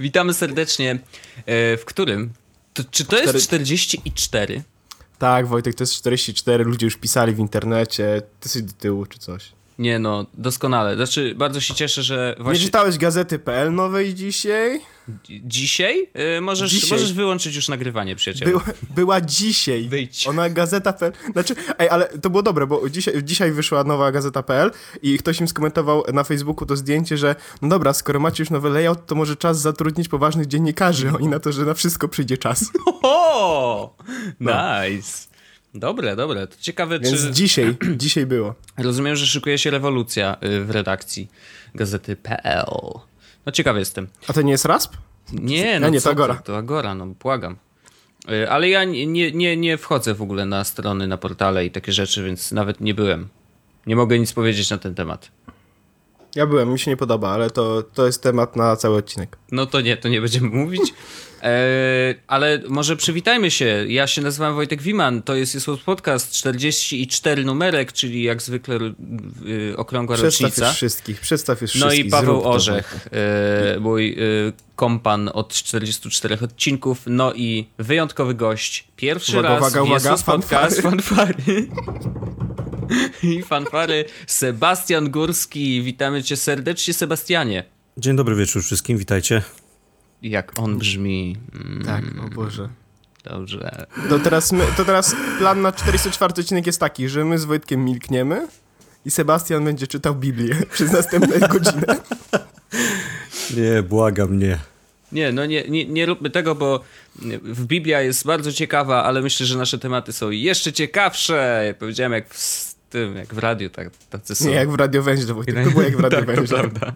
Witamy serdecznie. E, w którym? To, czy to jest 44? Tak, Wojtek, to jest 44. Ludzie już pisali w internecie. Ty jesteś do tyłu czy coś. Nie no, doskonale. Znaczy, bardzo się cieszę, że właśnie... Nie czytałeś gazety.pl nowej dzisiaj? Dzisiaj? Yy, możesz, dzisiaj? możesz wyłączyć już nagrywanie, przyjacielu. Była, była dzisiaj. Wyjdź. Ona gazeta.pl. Znaczy, ej, ale to było dobre, bo dzisiaj, dzisiaj wyszła nowa gazeta.pl i ktoś im skomentował na Facebooku to zdjęcie, że no dobra, skoro macie już nowy layout, to może czas zatrudnić poważnych dziennikarzy. Oni na to, że na wszystko przyjdzie czas. Oho! Nice. Dobre, dobre. To ciekawe, Więc czy... dzisiaj, dzisiaj było. Rozumiem, że szykuje się rewolucja y, w redakcji gazety PL. No ciekawy jestem. A to nie jest RASP? Nie, no nie, to Agora. To, to Agora, no błagam. Y, ale ja nie, nie, nie wchodzę w ogóle na strony, na portale i takie rzeczy, więc nawet nie byłem. Nie mogę nic powiedzieć na ten temat. Ja byłem, mi się nie podoba, ale to, to jest temat na cały odcinek. No to nie, to nie będziemy mówić. E, ale może przywitajmy się. Ja się nazywam Wojtek Wiman, to jest Jest Podcast 44 numerek, czyli jak zwykle y, okrągła przedstaw rocznica. Wszystkich, przedstaw już no wszystkich. No i Paweł Orzech, e, mój e, kompan od 44 odcinków, no i wyjątkowy gość. Pierwszy uwaga, raz uwaga, uwaga, Jesus Podcast, fanfary. I fanfary Sebastian Górski. Witamy cię serdecznie, Sebastianie. Dzień dobry wieczór wszystkim, witajcie. Jak on brzmi. Mm, tak, o Boże. Dobrze. To teraz, my, to teraz plan na 404 odcinek jest taki, że my z Wojtkiem milkniemy i Sebastian będzie czytał Biblię przez następne godzinę. Nie, błagam, nie. Nie, no nie, nie, nie róbmy tego, bo w Biblia jest bardzo ciekawa, ale myślę, że nasze tematy są jeszcze ciekawsze. Ja powiedziałem jak w tym, jak w radiu, tak, tacy są. Nie, jak w Radio Węźle, Wojtek, to było jak w Radio tak, Węźle. prawda.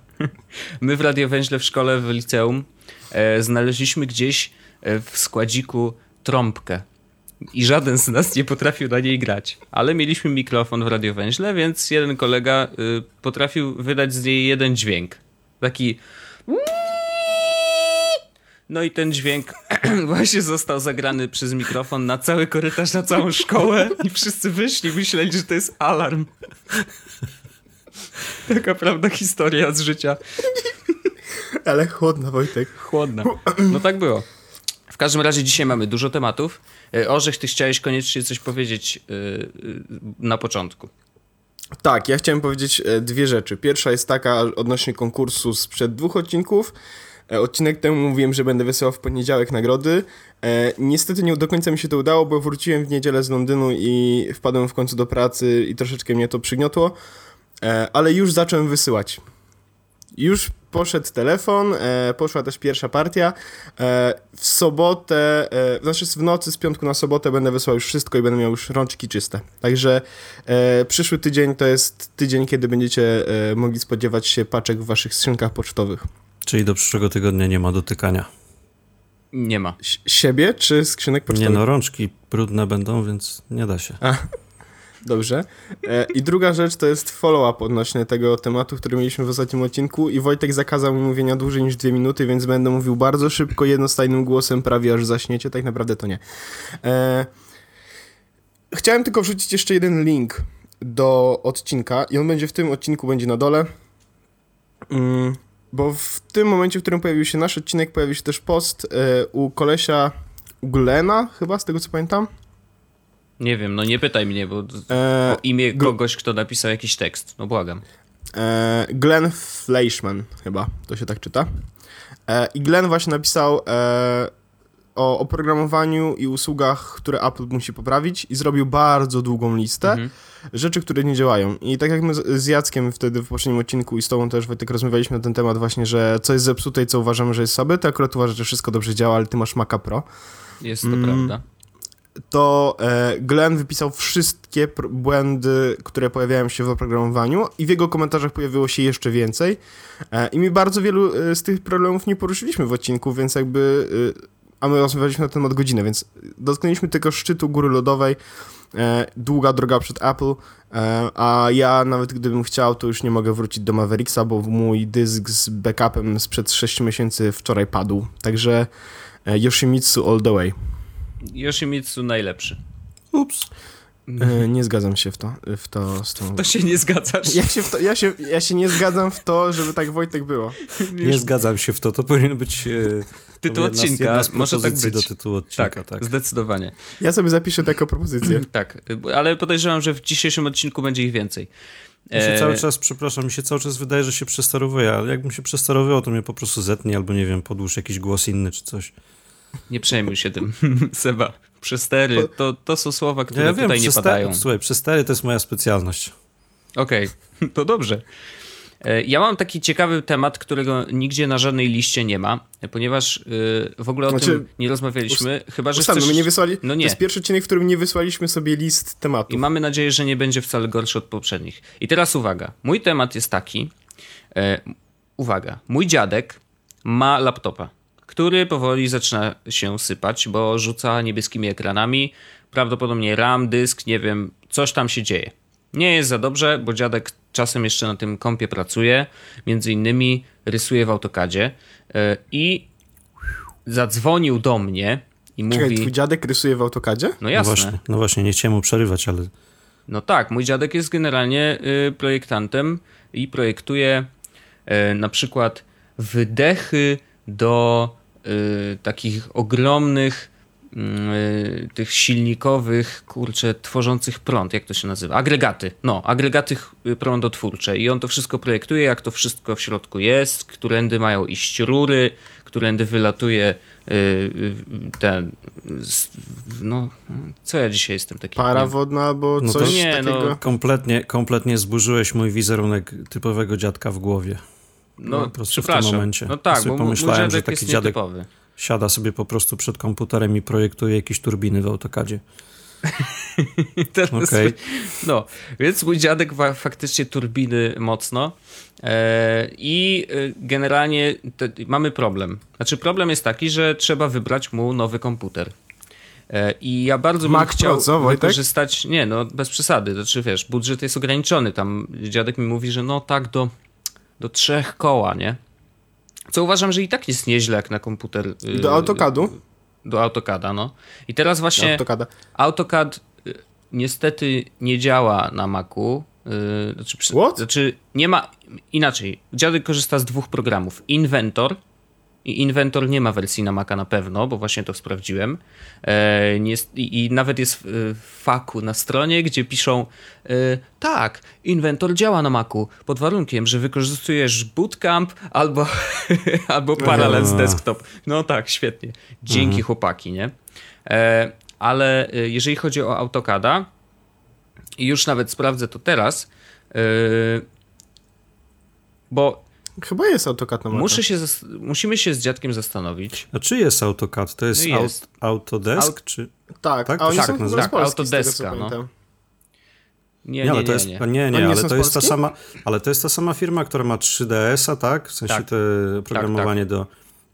My w Radio Węźle w szkole, w liceum e, znaleźliśmy gdzieś e, w składziku trąbkę. I żaden z nas nie potrafił na niej grać. Ale mieliśmy mikrofon w Radio Węźle, więc jeden kolega y, potrafił wydać z niej jeden dźwięk. Taki... No i ten dźwięk właśnie został zagrany przez mikrofon na cały korytarz, na całą szkołę i wszyscy wyszli, myśleli, że to jest alarm. Taka prawda historia z życia. Ale chłodna, Wojtek. Chłodna. No tak było. W każdym razie dzisiaj mamy dużo tematów. E, Orzech, ty chciałeś koniecznie coś powiedzieć yy, na początku. Tak, ja chciałem powiedzieć dwie rzeczy. Pierwsza jest taka odnośnie konkursu sprzed dwóch odcinków. Odcinek temu mówiłem, że będę wysyłał w poniedziałek nagrody. E, niestety nie do końca mi się to udało, bo wróciłem w niedzielę z Londynu i wpadłem w końcu do pracy i troszeczkę mnie to przygniotło. E, ale już zacząłem wysyłać. Już poszedł telefon, e, poszła też pierwsza partia. E, w sobotę, e, znaczy w nocy z piątku na sobotę będę wysłał już wszystko i będę miał już rączki czyste. Także e, przyszły tydzień to jest tydzień, kiedy będziecie e, mogli spodziewać się paczek w waszych skrzynkach pocztowych. Czyli do przyszłego tygodnia nie ma dotykania. Nie ma. S siebie czy skrzynek pocztowych? Nie no, rączki brudne będą, więc nie da się. A. Dobrze. E, I druga rzecz to jest follow-up odnośnie tego tematu, który mieliśmy w ostatnim odcinku i Wojtek zakazał mi mówienia dłużej niż dwie minuty, więc będę mówił bardzo szybko, jednostajnym głosem, prawie aż zaśniecie. Tak naprawdę to nie. E... Chciałem tylko wrzucić jeszcze jeden link do odcinka i on będzie w tym odcinku, będzie na dole. Mm, bo w tym momencie, w którym pojawił się nasz odcinek, pojawił się też post e, u kolesia Glena, chyba, z tego co pamiętam. Nie wiem, no nie pytaj mnie, bo e, o imię kogoś, kto napisał jakiś tekst. No błagam. E, Glenn Fleischman chyba, to się tak czyta. E, I Glenn właśnie napisał e, o oprogramowaniu i usługach, które Apple musi poprawić i zrobił bardzo długą listę mhm. Rzeczy, które nie działają. I tak jak my z Jackiem wtedy w poprzednim odcinku i z tobą też Wojtek rozmawialiśmy na ten temat właśnie, że co jest zepsute i co uważamy, że jest słabe, to akurat uważasz, że wszystko dobrze działa, ale ty masz Maca Pro. Jest to mm. prawda to e, Glenn wypisał wszystkie błędy, które pojawiają się w oprogramowaniu i w jego komentarzach pojawiło się jeszcze więcej. E, I mi bardzo wielu e, z tych problemów nie poruszyliśmy w odcinku, więc jakby... A my rozmawialiśmy na temat godzinę, więc dotknęliśmy tylko szczytu góry lodowej. Długa droga przed Apple, a ja nawet gdybym chciał, to już nie mogę wrócić do Mavericksa, bo mój dysk z backupem sprzed 6 miesięcy wczoraj padł. Także Yoshimitsu all the way. Yoshimitsu najlepszy. Ups. E, nie zgadzam się w to, w to z tą... To się nie zgadzasz. Ja się, w to, ja, się, ja się nie zgadzam w to, żeby tak Wojtek było. Nie zgadzam się w to, to powinien być... E, Tytuł jedna z- odcinka, jedna z może tak być. do tytułu odcinka, Tak, tak. zdecydowanie. Ja sobie zapiszę taką propozycję. Tak, ale podejrzewam, że w dzisiejszym odcinku będzie ich więcej. Mi się E, cały czas, przepraszam, mi się cały czas wydaje, że się przestarowuje, ale jakbym się przestarowywał, to mnie po prostu zetnie, albo nie wiem, podłóż jakiś głos inny czy coś. Nie przejmuj się tym, Seba. Przestery, to, to są słowa, które Ja wiem, tutaj nie padają. Słuchaj, przestery to jest moja specjalność. Okej, to dobrze. E, Ja mam taki ciekawy temat, którego nigdzie na żadnej liście nie ma, ponieważ y, w ogóle o Znaczy, tym nie rozmawialiśmy, chyba że Ustalmy, chcesz... my nie wysłali... No nie. To jest pierwszy odcinek, w którym nie wysłaliśmy sobie list tematów. I mamy nadzieję, że nie będzie wcale gorszy od poprzednich. I teraz uwaga. Mój temat jest taki. E, uwaga. Mój dziadek ma laptopa, który powoli zaczyna się sypać, bo rzuca niebieskimi ekranami. Prawdopodobnie RAM, dysk, nie wiem, coś tam się dzieje. Nie jest za dobrze, bo dziadek czasem jeszcze na tym kompie pracuje. Między innymi rysuje w AutoCADzie. E, I zadzwonił do mnie i Czekaj, mówi... twój dziadek rysuje w AutoCAdzie? No No jasne. właśnie, no właśnie, nie chciałem mu przerywać, ale No tak, mój dziadek jest generalnie y, projektantem i projektuje y, na przykład wydechy do y, takich ogromnych y, tych silnikowych, kurczę, tworzących prąd, jak to się nazywa? Agregaty. No, agregaty ch- prądotwórcze. I on to wszystko projektuje, jak to wszystko w środku jest, którędy mają iść rury, którędy wylatuje y, y, ten, no, co ja dzisiaj jestem taki? Para nie- wodna albo No to coś nie, takiego? no. kompletnie, kompletnie zburzyłeś mój wizerunek typowego dziadka w głowie. No, po prostu w tym momencie. No tak, bo pomyślałem, że taki jest dziadek- nietypowy. Siada sobie po prostu przed komputerem i projektuje jakieś turbiny w AutoCAdzie. Teraz, Okej. No, więc mój dziadek ma faktycznie turbiny mocno e, i e, generalnie te, mamy problem. Znaczy problem jest taki, że trzeba wybrać mu nowy komputer. E, I ja bardzo bym Mac chciał Pro, co, Wojtek? wykorzystać, nie no, bez przesady, znaczy wiesz, budżet jest ograniczony, tam dziadek mi mówi, że no tak do, do trzech koła, nie? Co uważam, że i tak jest nieźle jak na komputer. y, Do AutoCADu? Do AutoCADa, no. I teraz właśnie... AutoCADa. AutoCAD y, niestety nie działa na Macu. y, Znaczy, What? znaczy nie ma inaczej. Dziadek korzysta z dwóch programów: Inventor. I Inventor nie ma wersji na Maca na pewno, bo właśnie to sprawdziłem. E, i, nawet jest w, w faku na stronie, gdzie piszą e, tak, Inventor działa na Macu pod warunkiem, że wykorzystujesz Bootcamp albo, albo Parallels. Desktop. No tak, świetnie. Dzięki chłopaki, nie? E, ale e, jeżeli chodzi o AutoCADa, i już nawet sprawdzę to teraz, e, bo Chyba jest AutoCAD na Maca. muszę się, musimy się z dziadkiem zastanowić. A czy jest AutoCAD? To jest, No jest. Aut- Autodesk? Aut- czy... Tak, Tak? a oni Tak, są Polski, Tak, z tego, Autodeska, no. Nie, Nie, ale nie, to jest, nie. nie, nie, ale to jest ta sama, ale to jest ta sama firma, która ma 3DS-a, tak? W sensie Tak. te programowanie do...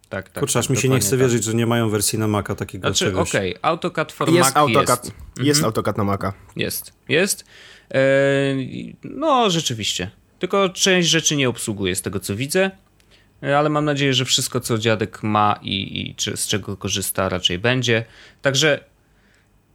Tak, tak. Kurczę, aż tak, mi się nie chce tak. wierzyć, że nie mają wersji na Maca takiego Znaczy, czegoś. okej, AutoCAD for Jest Mac AutoCAD. jest. Jest, Mhm. AutoCAD na Maca. Jest, jest. E, no, rzeczywiście. Tylko część rzeczy nie obsługuje z tego, co widzę. E, Ale mam nadzieję, że wszystko, co dziadek ma i, i czy, z czego korzysta, raczej będzie. Także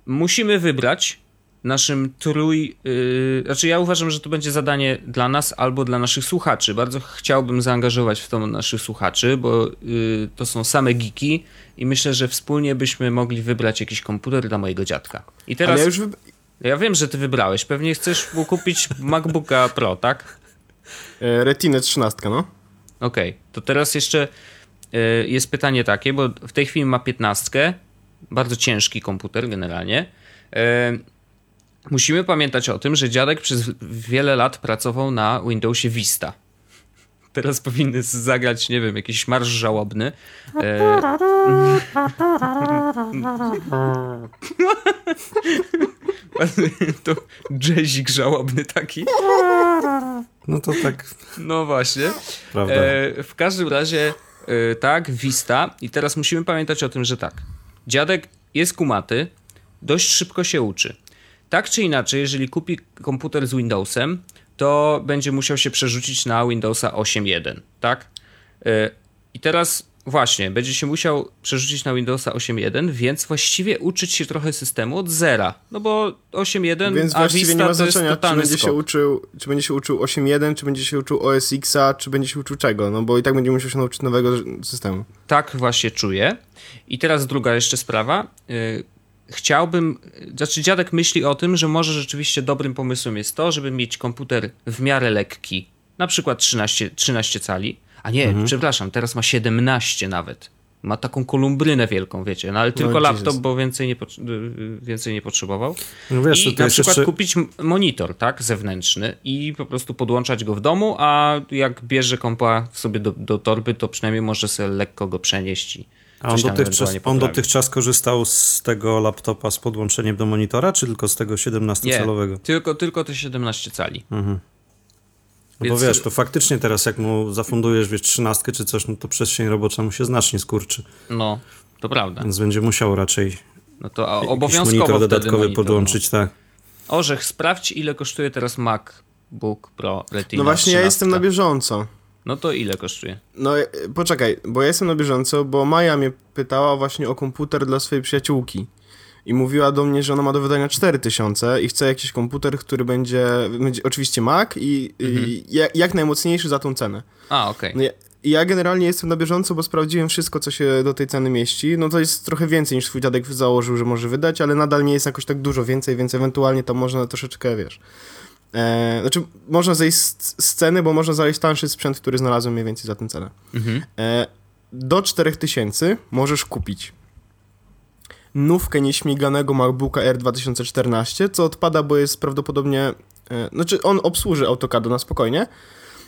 musimy wybrać naszym trój. Yy, znaczy, ja uważam, że to będzie zadanie dla nas albo dla naszych słuchaczy. Bardzo chciałbym zaangażować w to naszych słuchaczy, bo yy, to są same geeki i myślę, że wspólnie byśmy mogli wybrać jakiś komputer dla mojego dziadka. I teraz. Ja. Ja wiem, że ty wybrałeś. Pewnie chcesz mu kupić MacBooka Pro, tak? E, Retinę 13, no. Okej, to teraz jeszcze y, jest pytanie takie, bo w tej chwili ma 15, bardzo ciężki komputer generalnie. Y, musimy pamiętać o tym, że dziadek przez wiele lat pracował na Windowsie Vista. Teraz powinny zagrać, nie wiem, jakiś marsz żałobny. E, to jazzik żałobny taki. No to tak, No właśnie. prawda. E, w każdym razie, e, tak, Vista. I teraz musimy pamiętać o tym, że tak. Dziadek jest kumaty, dość szybko się uczy. Tak czy inaczej, jeżeli kupi komputer z Windowsem, to będzie musiał się przerzucić na Windowsa 8.1, tak? E, I teraz Właśnie, będzie się musiał przerzucić na Windowsa 8.1, więc właściwie uczyć się trochę systemu od zera. No bo 8.1, Więc a właściwie Vista nie ma to znaczenia, czy będzie, się uczył, czy będzie się uczył 8.1, czy będzie się uczył OS X-a, czy będzie się uczył czego, no bo i tak będzie musiał się nauczyć nowego systemu. Tak właśnie czuję. I teraz druga jeszcze sprawa. Yy, Chciałbym, znaczy dziadek myśli o tym, że może rzeczywiście dobrym pomysłem jest to, żeby mieć komputer w miarę lekki, na przykład 13, 13 cali, a nie, Mhm. przepraszam, teraz ma 17 nawet. Ma taką kolumbrynę wielką, wiecie, no ale tylko Jesus. laptop, bo więcej nie, yy, więcej nie potrzebował. No wiesz, I na przykład jeszcze... kupić monitor, tak, zewnętrzny i po prostu podłączać go w domu, a jak bierze kompa sobie do, do torby, to przynajmniej może sobie lekko go przenieść i A on dotychczas, on dotychczas korzystał z tego laptopa z podłączeniem do monitora, czy tylko z tego 17-calowego? Nie, tylko, tylko te 17 cali. No bo wiesz, to faktycznie teraz jak mu zafundujesz, wiesz, trzynastkę czy coś, no to przestrzeń robocza mu się znacznie skurczy. No, to prawda. Więc będzie musiał raczej No to obowiązkowo monitor wtedy dodatkowy monitor, podłączyć, tak. No. Orzech, sprawdź ile kosztuje teraz MacBook Pro Retina No właśnie, ja 13. jestem na bieżąco. No to ile kosztuje? No e, poczekaj, bo ja jestem na bieżąco, bo Maja mnie pytała właśnie o komputer dla swojej przyjaciółki. I mówiła do mnie, że ona ma do wydania 4000 i chce jakiś komputer, który będzie, będzie oczywiście Mac i, i jak, jak najmocniejszy za tą cenę. A, okej. No ja, generalnie jestem na bieżąco, bo sprawdziłem wszystko, co się do tej ceny mieści. No to jest trochę więcej niż twój dziadek założył, że może wydać, ale nadal nie jest jakoś tak dużo więcej, więc ewentualnie tam można troszeczkę, wiesz... E, znaczy, można zejść z, z ceny, bo można znaleźć tańszy sprzęt, który znalazłem mniej więcej za tę cenę. Mhm. E, do 4000 możesz kupić nówkę nieśmiganego MacBooka R 2014, co odpada, bo jest prawdopodobnie... E, znaczy, on obsłuży AutoCAD na spokojnie,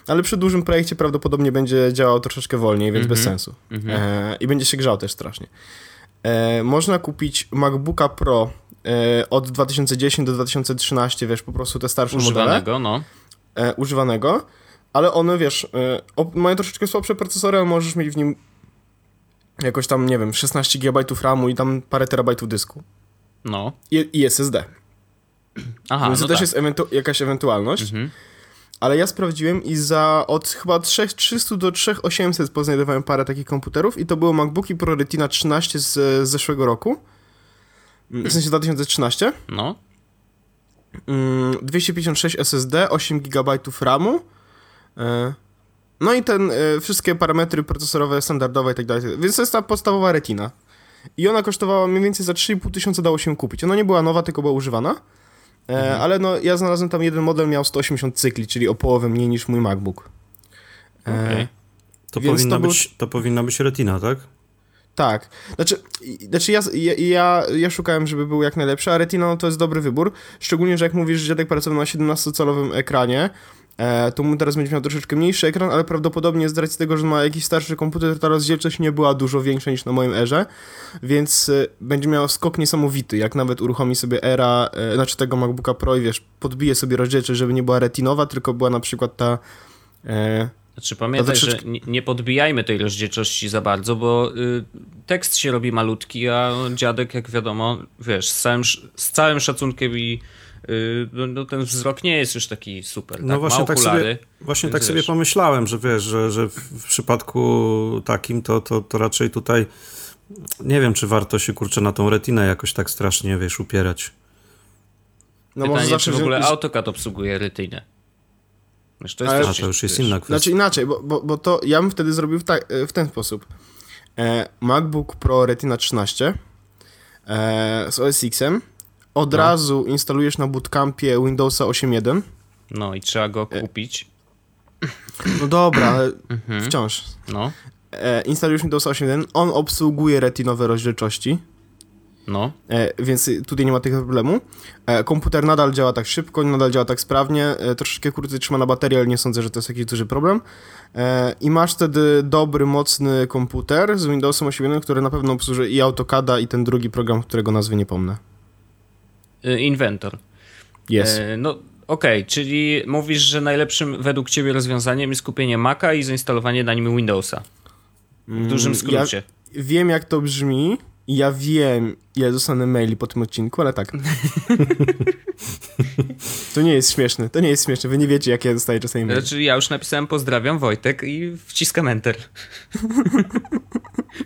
ale przy dużym projekcie prawdopodobnie będzie działał troszeczkę wolniej, więc bez sensu. E, I będzie się grzał też strasznie. E, można kupić MacBooka Pro e, od 2010 do 2013, wiesz, po prostu te starsze modele Używanego, no. e, używanego, ale one, wiesz, e, mają troszeczkę słabsze procesory, ale możesz mieć w nim jakoś tam, nie wiem, 16 GB RAMu i tam parę terabajtów dysku. No. I, i SSD. Aha, Więc no to też tak. jest ewentu- jakaś ewentualność. Mhm. Ale ja sprawdziłem i za od chyba 3300 do 3800 poznajdowałem parę takich komputerów i to były MacBooki Pro Retina 13 z, z zeszłego roku. W sensie 2013. No. Mm, 256 SSD, 8 GB RAMu. No i ten, e, wszystkie parametry procesorowe, standardowe i tak dalej. Więc to jest ta podstawowa retina. I ona kosztowała mniej więcej za 3,5 tysiąca dało się kupić. Ona nie była nowa, tylko była używana. E, Ale no, ja znalazłem tam jeden model, miał 180 cykli, czyli o połowę mniej niż mój MacBook. E, Okej. To, powinna to był- być, to powinna być retina, tak? Tak. Znaczy, znaczy ja, ja, ja, ja szukałem, żeby był jak najlepszy, a Retina no, to jest dobry wybór. Szczególnie, że jak mówisz, że dziadek pracował na 17-calowym ekranie, e, to mu teraz będzie miał troszeczkę mniejszy ekran, ale prawdopodobnie z racji tego, że ma jakiś starszy komputer, ta rozdzielczość nie była dużo większa niż na moim erze, więc e, będzie miał skok niesamowity. Jak nawet uruchomi sobie era, e, znaczy tego MacBooka Pro i wiesz, podbije sobie rozdzielczość, żeby nie była retinowa, tylko była na przykład ta... E, Znaczy pamiętaj, to że troszeczkę- nie, nie podbijajmy tej rozdzielczości za bardzo, bo y, tekst się robi malutki, a dziadek, jak wiadomo, wiesz, z całym, z całym szacunkiem i no, no, ten wzrok nie jest już taki super. No tak? właśnie Ma tak okulary. sobie, właśnie tak sobie wiesz. pomyślałem, że wiesz, że, że w, przypadku takim to, to, to raczej tutaj nie wiem, czy warto się kurczę na tą retinę jakoś tak strasznie, wiesz, upierać. no Pytanie, czy w ogóle wziąć- AutoCAD obsługuje retynę. Wiesz, to jest Ale- to już jest wiesz, inna kwestia. Znaczy inaczej, bo, bo, bo to ja bym wtedy zrobił w, ta, w ten sposób. E, MacBook Pro Retina 13 e, z OS X-em. Od No. razu instalujesz na bootcampie Windowsa 8.1. No i trzeba go E. kupić. No dobra, ale Mhm. wciąż. No, E, instalujesz Windowsa 8.1. On obsługuje retinowe rozdzielczości, no. e, więc tutaj nie ma tego problemu. E, komputer nadal działa tak szybko, nadal działa tak sprawnie. E, troszeczkę krócej trzyma na baterię, ale nie sądzę, że to jest jakiś duży problem. E, I masz wtedy dobry, mocny komputer z Windowsem 8.1, który na pewno obsłuży i AutoCADa, i ten drugi program, którego nazwy nie pomnę. Y, Inventor. Jest. E, no, okej, czyli mówisz, że najlepszym według ciebie rozwiązaniem jest kupienie Maca i zainstalowanie na nim Windowsa. W dużym Mm, skrócie. Ja wiem, jak to brzmi. i Ja wiem, ile dostanę maili po tym odcinku, ale tak. to nie jest śmieszne. To nie jest śmieszne. Wy nie wiecie, jakie ja dostaję czasami maile. Znaczy, ja już napisałem pozdrawiam Wojtek i wciskam Enter.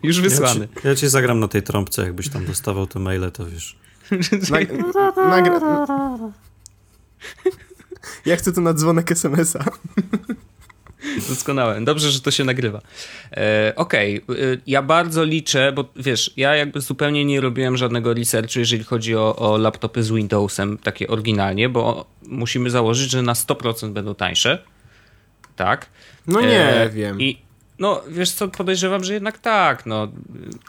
Już Ja wysłany. ci, ja ci zagram na tej trąbce, jakbyś tam dostawał te maile, to wiesz. Nag nagra... Ja chcę to na dzwonek SMS-a. Doskonałe. Dobrze, że to się nagrywa. E, Okej, y, ja bardzo liczę, bo wiesz, ja jakby zupełnie nie robiłem żadnego researchu, jeżeli chodzi o, o laptopy z Windowsem, takie oryginalnie, bo musimy założyć, że na 100% będą tańsze. Tak. No nie E, wiem. I no, wiesz co, podejrzewam, że jednak tak, no.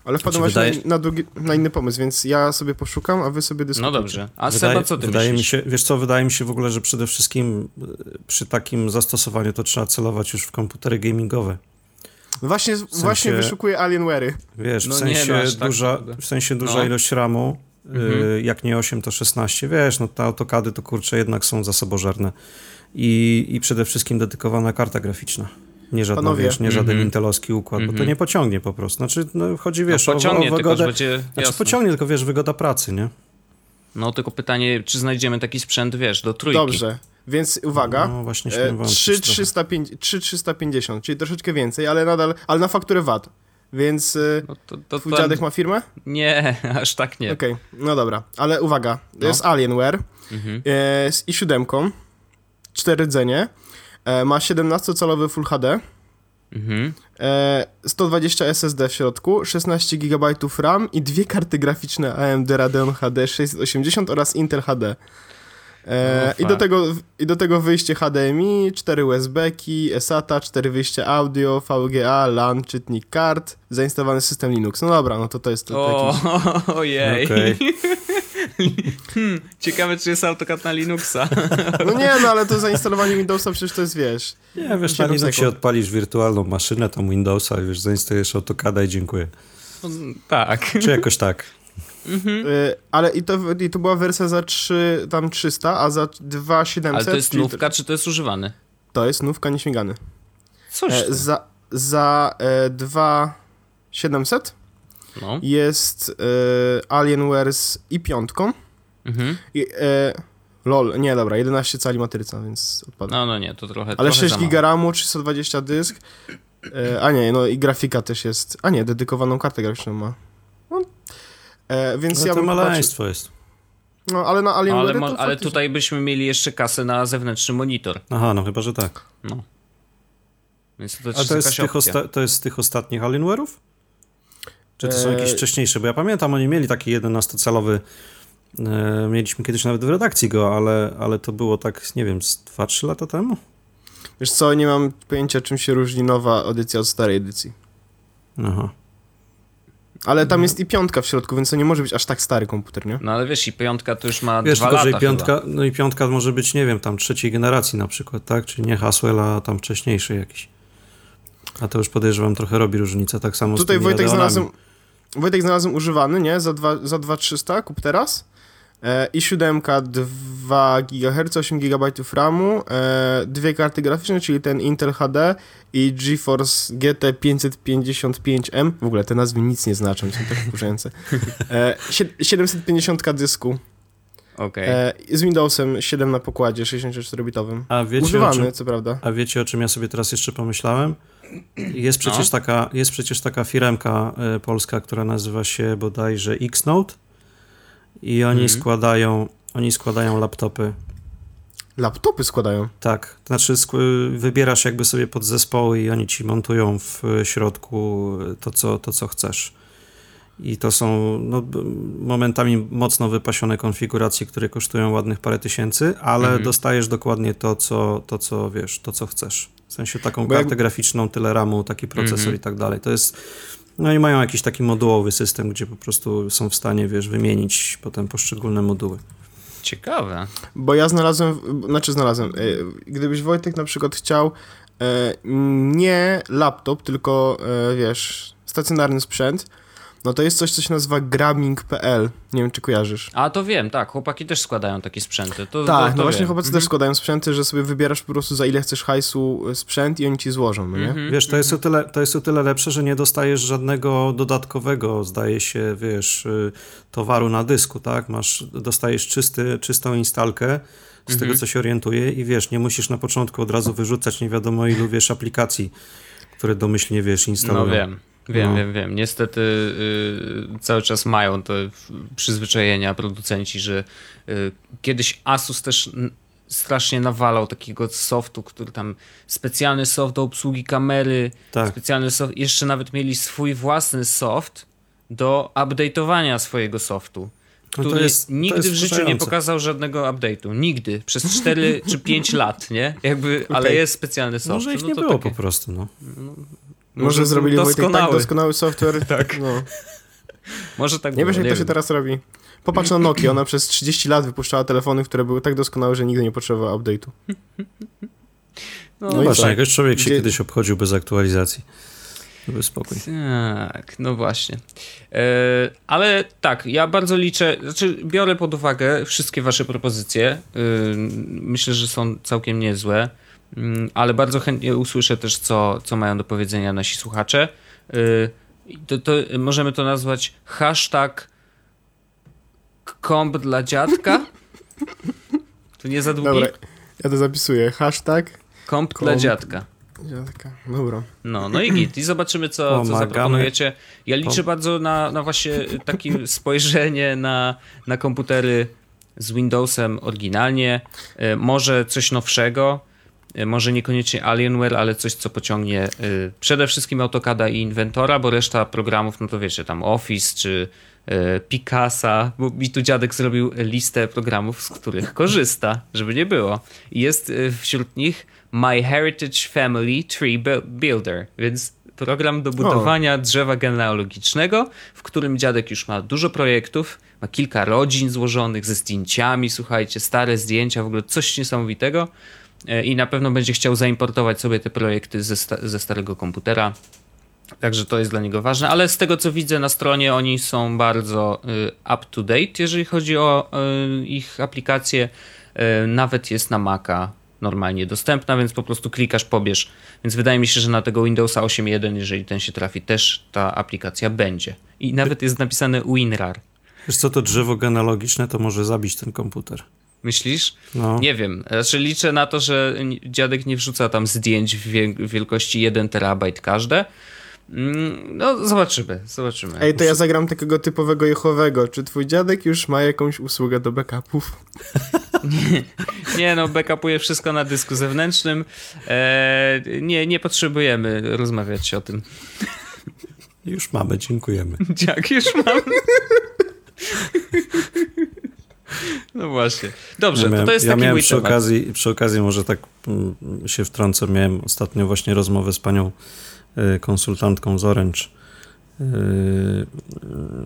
Ale wpadłem właśnie wydaje- na, na, drugi, na inny pomysł, więc ja sobie poszukam, a wy sobie No dyskutujcie. dobrze. A Wydaje, Seba, co ty wydaje mi myślisz? się, wiesz co, wydaje mi się w ogóle, że przede wszystkim y, przy takim zastosowaniu to trzeba celować już w komputery gamingowe. No Właśnie, właśnie wyszukuję Alienware'y. Wiesz, No w nie, sensie no aż tak duża, długo. w sensie duża No. ilość RAMu, y, Mhm. jak nie 8 to 16, wiesz, no te autokady to kurczę jednak są zasobożerne. I, I przede wszystkim dedykowana karta graficzna. Nie żadna, Panowie. wiesz, nie żaden Mhm. intelowski układ, bo to Mhm. nie pociągnie po prostu. Znaczy, no, chodzi, wiesz, no, o, pociągnie, o tylko że wygodę. będzie Znaczy jasne. pociągnie, tylko wiesz, wygoda pracy, nie? No tylko pytanie, czy znajdziemy taki sprzęt, wiesz, do trójki. Dobrze, więc uwaga. No właśnie E, śmiem wątpić 3, trochę. 305 3350, czyli troszeczkę więcej, ale nadal, ale na fakturę VAT. Więc y, No to, to, twój to, dziadek ma firmę? Nie, aż tak nie. Okej, no dobra, ale uwaga, to No. jest Alienware Mhm. e, z i7, 4 rdzenie, e, ma 17-calowy Full HD, Mhm. e, 120 SSD w środku, 16 GB RAM i dwie karty graficzne AMD Radeon HD 680 oraz Intel HD. E, O, i, do tego, I do tego wyjście HDMI, 4 USB-ki, SATA, 4 wyjście audio, VGA, LAN, czytnik kart, zainstalowany system Linux. No dobra, no to to jest to, to jakiś... ojej. Okej. Hmm, ciekawe, czy jest AutoCAD na Linuxa. No nie, no ale to zainstalowanie Windowsa przecież to jest, wiesz... Nie, wiesz, na 7 Linuxie sekund. odpalisz wirtualną maszynę, tam Windowsa, wiesz, zainstalujesz AutoCADa i dziękuję. tak. Czy jakoś tak. Mhm. Y, ale i to, i to była wersja za 3, tam 300, a za 2700... Ale to jest czyli nówka, czy to jest używany? To jest nówka nieśmigany. Coś E, za za e, 2700 No. jest e, Alienware z i piątką. Mhm. I, e, lol, nie dobra, 11 cali matryca, więc odpada. No, no nie, to trochę Ale trochę 6 za mało. giga RAMu, 320 dysk. E, a nie, no i grafika też jest. A nie, dedykowaną kartę graficzną ma. No, e, więc No ja to maleństwo jest. No, ale na No, Alienware ale, mo- ale faktycznie- tutaj byśmy mieli jeszcze kasę na zewnętrzny monitor. Aha, no chyba, że tak. No. Więc to, A to jest, z tych osta- to jest z tych ostatnich Alienware'ów? Czy to są jakieś wcześniejsze? Bo ja pamiętam, oni mieli taki 11-calowy, e, mieliśmy kiedyś nawet w redakcji go, ale, ale to było tak, nie wiem, z 2-3 lata temu? Wiesz co, nie mam pojęcia czym się różni nowa edycja od starej edycji. Aha. Ale tam jest i piątka w środku, więc to nie może być aż tak stary komputer, nie? No ale wiesz, i piątka to już ma Wiesz, dwa tylko, że lata i piątka, chyba. no i piątka może być, nie wiem, tam trzeciej generacji na przykład, tak? Czyli nie Haswell, a tam wcześniejszy jakiś. A to już podejrzewam trochę robi różnicę, tak samo z Tutaj tymi Wojtek znalazłem, Wojtek znalazłem używany, nie? Za, dwa, za 2300, kup teraz. E, I 7 2 GHz, 8 GB RAMu, e, dwie karty graficzne, czyli ten Intel HD i GeForce GT 555M. W ogóle te nazwy nic nie znaczą, są tak wkurzające. E, sie- 750 dysku. Okej. E, z Windowsem 7 na pokładzie, 64-bitowym. A wiecie, o Używany, czym, co prawda. a wiecie, o czym ja sobie teraz jeszcze pomyślałem? Jest przecież, No. taka, jest przecież taka firemka y, polska, która nazywa się bodajże Xnote i oni Mhm. składają oni składają laptopy. Laptopy składają. Tak, to znaczy wybierasz jakby sobie podzespoły i oni ci montują w środku to, co, to, co chcesz. I to są no, momentami mocno wypasione konfiguracje, które kosztują ładnych parę tysięcy, ale Mhm. dostajesz dokładnie to co, to, co wiesz, to, co chcesz. W sensie taką Bo jak- kartę graficzną, tyle RAMu, taki procesor Mhm. i tak dalej. To jest. No i mają jakiś taki modułowy system, gdzie po prostu są w stanie, wiesz, wymienić potem poszczególne moduły. Ciekawe. Bo ja znalazłem, znaczy znalazłem, e, gdybyś Wojtek na przykład chciał e, nie laptop, tylko e, wiesz, stacjonarny sprzęt, no to jest coś, co się nazywa grabbing.pl. Nie wiem, czy kojarzysz. A to wiem, tak, chłopaki też składają takie sprzęty. To, Tak, to, to no właśnie wiem. chłopacy Mhm. też składają sprzęty, że sobie wybierasz po prostu za ile chcesz hajsu e, sprzęt i oni ci złożą, no nie? Mhm. Wiesz, to jest, o tyle, to jest o tyle lepsze, że nie dostajesz żadnego dodatkowego, zdaje się, wiesz, y, towaru na dysku, tak? Masz, dostajesz czysty, czystą instalkę z tego, co się orientuje i wiesz, nie musisz na początku od razu wyrzucać nie wiadomo ilu, wiesz, aplikacji, które domyślnie, wiesz, instalują. No wiem. Wiem, No. wiem, wiem. Niestety y, cały czas mają te przyzwyczajenia producenci, że y, kiedyś Asus też strasznie nawalał takiego softu, który tam specjalny soft do obsługi kamery, Tak. specjalny soft, jeszcze nawet mieli swój własny soft do update'owania swojego softu. No Który jest- to nigdy jest w życiu nie pokazał żadnego update'u. Nigdy. Przez 4 czy 5 lat, nie? Jakby, ale Okej. jest specjalny soft. Może ich No nie to było takie- po prostu, no. Może, zrobili Wojtek tak doskonały. doskonały software. Tak. No. Może tak Nie wiesz, jak to się teraz robi. Popatrz na Nokia, ona przez 30 lat wypuszczała telefony, które były tak doskonałe, że nigdy nie potrzebowała update'u. No, No i właśnie, tak. jakoś człowiek się Gdzie- kiedyś obchodził bez aktualizacji. Żeby spokój. Tak, no właśnie. E, ale tak, ja bardzo liczę, znaczy biorę pod uwagę wszystkie wasze propozycje. E, myślę, że są całkiem niezłe, ale bardzo chętnie usłyszę też, co, co mają do powiedzenia nasi słuchacze. I to, to możemy to nazwać hashtag komp dla dziadka. To nie za długi? Dobra, ja to zapisuję. Hashtag. Komp dla komp. dziadka. Dziadka. Dobra. No, no i git. I zobaczymy, co, co zaproponujecie. Ja liczę bardzo na, na właśnie takie spojrzenie na, na komputery z Windowsem oryginalnie. E, Może coś nowszego. E, Może niekoniecznie Alienware, ale coś, co pociągnie e, przede wszystkim AutoCADa i Inventora, bo reszta programów, no to wiecie, tam Office czy e, Picasa, bo mi tu dziadek zrobił listę programów, z których korzysta, żeby nie było. Jest wśród nich My Heritage Family Tree Bu- Builder, więc program do budowania drzewa genealogicznego, w którym dziadek już ma dużo projektów, ma kilka rodzin złożonych ze zdjęciami, słuchajcie, stare zdjęcia, w ogóle coś niesamowitego i na pewno będzie chciał zaimportować sobie te projekty ze, sta- ze starego komputera. Także to jest dla niego ważne, ale z tego co widzę na stronie, oni są bardzo y, up to date, jeżeli chodzi o y, ich aplikacje. Y, nawet jest na Maca normalnie dostępna, więc po prostu klikasz, pobierz. Więc wydaje mi się, że na tego Windowsa 8.1, jeżeli ten się trafi, też ta aplikacja będzie. I nawet jest napisane WinRAR. Wiesz co, to drzewo genealogiczne to może zabić ten komputer. Myślisz? No. Nie wiem. Znaczy liczę na to, że dziadek nie wrzuca tam zdjęć w wie- wielkości 1 terabajt każde. Mm, No, zobaczymy, zobaczymy. Ej, to ja zagram takiego typowego Jehowego. Czy twój dziadek już ma jakąś usługę do backupów? Nie no, backupuje wszystko na dysku zewnętrznym. Eee, nie, nie potrzebujemy rozmawiać o tym. Już mamy, dziękujemy. Jak już mam. No właśnie. Dobrze, ja to, miałem, to jest ja taki miałem mój przy temat. okazji, przy okazji może tak mm, się wtrącę, miałem ostatnio właśnie rozmowę z panią y, konsultantką z Orange y, y,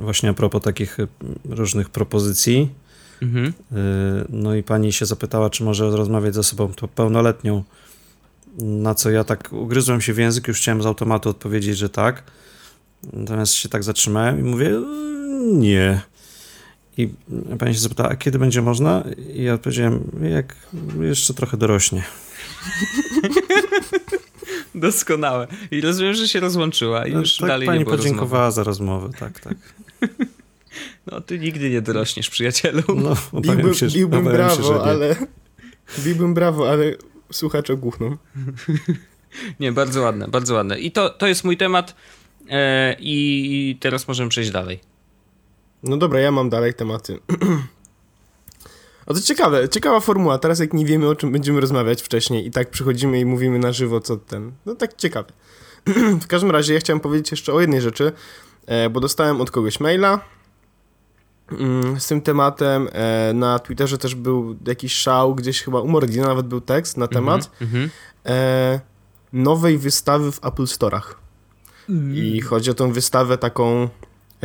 właśnie a propos takich różnych propozycji. Mhm. No i pani się zapytała, czy może rozmawiać ze sobą to pełnoletnią. Na co ja tak ugryzłem się w język, już chciałem z automatu odpowiedzieć, że tak. Natomiast się tak zatrzymałem i mówię, "Y, nie. I pani się zapytała, a kiedy będzie można? I ja odpowiedziałem, jak jeszcze trochę dorośnie. Doskonałe. I rozumiem, że się rozłączyła i No, już tak dalej pani nie było podziękowała za rozmowę, tak, tak. rozmowy. No, ty nigdy nie dorośniesz, przyjacielu. No, Biłbym, się, biłbym się, brawo, nie. ale... Biłbym brawo, ale słuchacz ogłuchną. Nie, bardzo ładne, bardzo ładne. I to, to jest mój temat e, i teraz możemy przejść dalej. No dobra, ja mam dalej tematy. O to ciekawe, ciekawa formuła. Teraz jak nie wiemy o czym będziemy rozmawiać wcześniej i tak przychodzimy i mówimy na żywo co ten. No tak ciekawe. w każdym razie ja chciałem powiedzieć jeszcze o jednej rzeczy, e, bo dostałem od kogoś maila mm, z tym tematem. E, na Twitterze też był jakiś szał, gdzieś chyba u Mordina nawet był tekst na temat Mhm. e, nowej wystawy w Apple Store'ach. I chodzi o tą wystawę taką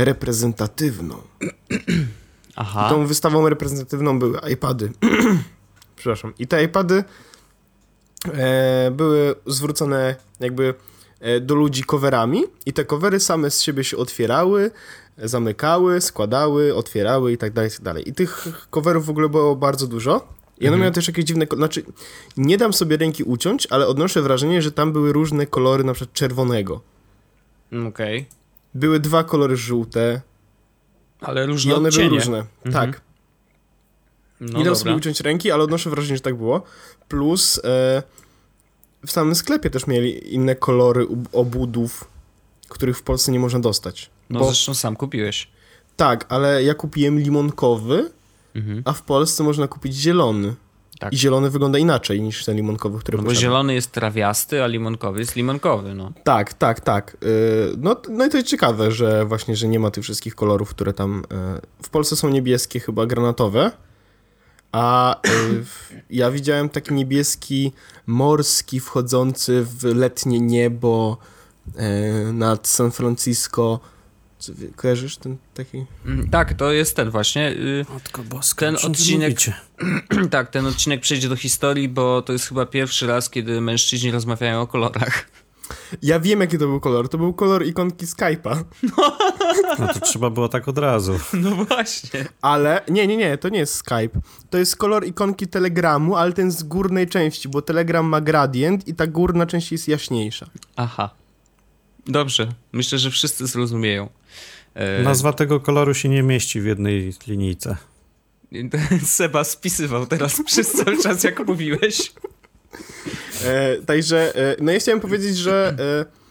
reprezentatywną. Aha. Tą wystawą reprezentatywną były iPady. Przepraszam. I te iPady e, były zwrócone jakby e, do ludzi coverami i te covery same z siebie się otwierały, zamykały, składały, otwierały i tak dalej, i tak dalej. I tych coverów w ogóle było bardzo dużo. I one Mhm. miały też jakieś dziwne, znaczy nie dam sobie ręki uciąć, ale odnoszę wrażenie, że tam były różne kolory, na przykład czerwonego. Okej. Były dwa kolory żółte Ale i różne one odcienie. były różne. Mhm. Tak. No nie dam sobie uciąć ręki, ale odnoszę wrażenie, że tak było. Plus e, w samym sklepie też mieli inne kolory obudów. których w Polsce nie można dostać. No Bo, zresztą sam kupiłeś. tak, ale ja kupiłem limonkowy, Mhm. a w Polsce można kupić zielony. Tak. I zielony wygląda inaczej niż ten limonkowy, który No bo posiadam. zielony jest trawiasty, a limonkowy jest limonkowy, no. Tak, tak, tak. Yy, No, no i to jest ciekawe, że właśnie, że nie ma tych wszystkich kolorów, które tam... yy, W Polsce są niebieskie, chyba granatowe, a w- ja widziałem taki niebieski morski wchodzący w letnie niebo nad San Francisco. Co, kojarzysz ten taki? Mm, Tak, to jest ten właśnie. y, Matko boska, Ten odcinek- mówicie? tak, ten odcinek przejdzie do historii, bo to jest chyba pierwszy raz, kiedy mężczyźni rozmawiają o kolorach. Ja wiem, jaki to był kolor. To był kolor ikonki Skype'a. No to trzeba było tak od razu. No właśnie. Ale nie, nie, nie, to nie jest Skype. To jest kolor ikonki Telegramu, ale ten z górnej części, bo Telegram ma gradient i ta górna część jest jaśniejsza. Aha. Dobrze. Myślę, że wszyscy zrozumieją. E, Nazwa tego koloru się nie mieści w jednej linijce. Seba spisywał teraz przez cały czas, jak mówiłeś. E, także, e, no ja chciałem powiedzieć, że. E,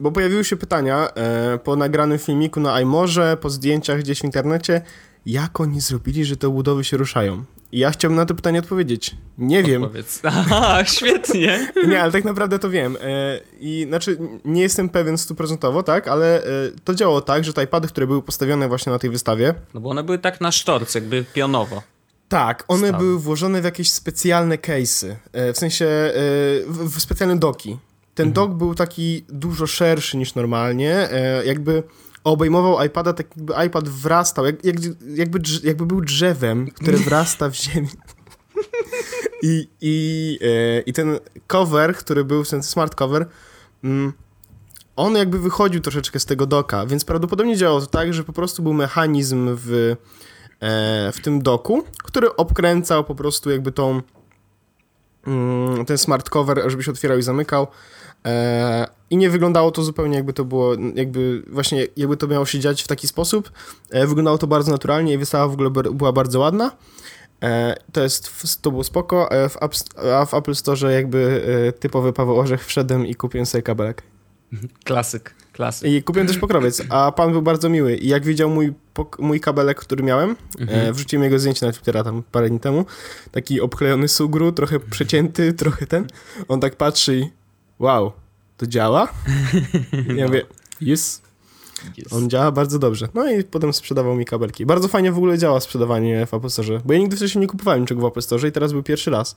bo pojawiły się pytania e, po nagranym filmiku na iMorze, po zdjęciach gdzieś w internecie, jak oni zrobili, że te budowy się ruszają. I ja chciałbym na to pytanie odpowiedzieć. Nie wiem. Aha, świetnie. Nie, ale tak naprawdę to wiem. E, I znaczy, nie jestem pewien stuprocentowo, tak, ale e, to działało tak, że te iPady, które były postawione właśnie na tej wystawie, No bo one były tak na sztorc, jakby pionowo. tak, one Stały. były włożone w jakieś specjalne case'y, e, w sensie w, specjalne doki. Ten dok był taki dużo szerszy niż normalnie, jakby obejmował iPada, tak jakby iPad wrastał, jak, jak, jakby, jakby był drzewem, które wrasta w ziemię. I, i, e, I ten cover, który był, ten smart cover, mm, on jakby wychodził troszeczkę z tego doka, więc prawdopodobnie działało to tak, że po prostu był mechanizm w, e, w tym doku, który obkręcał po prostu jakby tą mm, ten smart cover, żeby się otwierał i zamykał. E, I nie wyglądało to zupełnie jakby to było, jakby właśnie jakby to miało się dziać w taki sposób. E, wyglądało to bardzo naturalnie i wystawa w ogóle była bardzo ładna. E, to jest, to było spoko, e, w, App, a w Apple Store jakby typowy Paweł Orzech wszedłem i kupiłem sobie kabelek. Klasyk, klasyk. I kupiłem też pokrowiec, a pan był bardzo miły i jak widział mój, mój kabelek, który miałem, e, wrzuciłem jego zdjęcie na Twittera tam parę dni temu, taki obklejony sugru, trochę przecięty, trochę ten, on tak patrzy i wow, to działa? Ja mówię, yes, Jest. on działa bardzo dobrze. No i potem sprzedawał mi kabelki. Bardzo fajnie w ogóle działa sprzedawanie w Apple Store, bo ja nigdy wcześniej nie kupowałem niczego w Apple Store i teraz był pierwszy raz.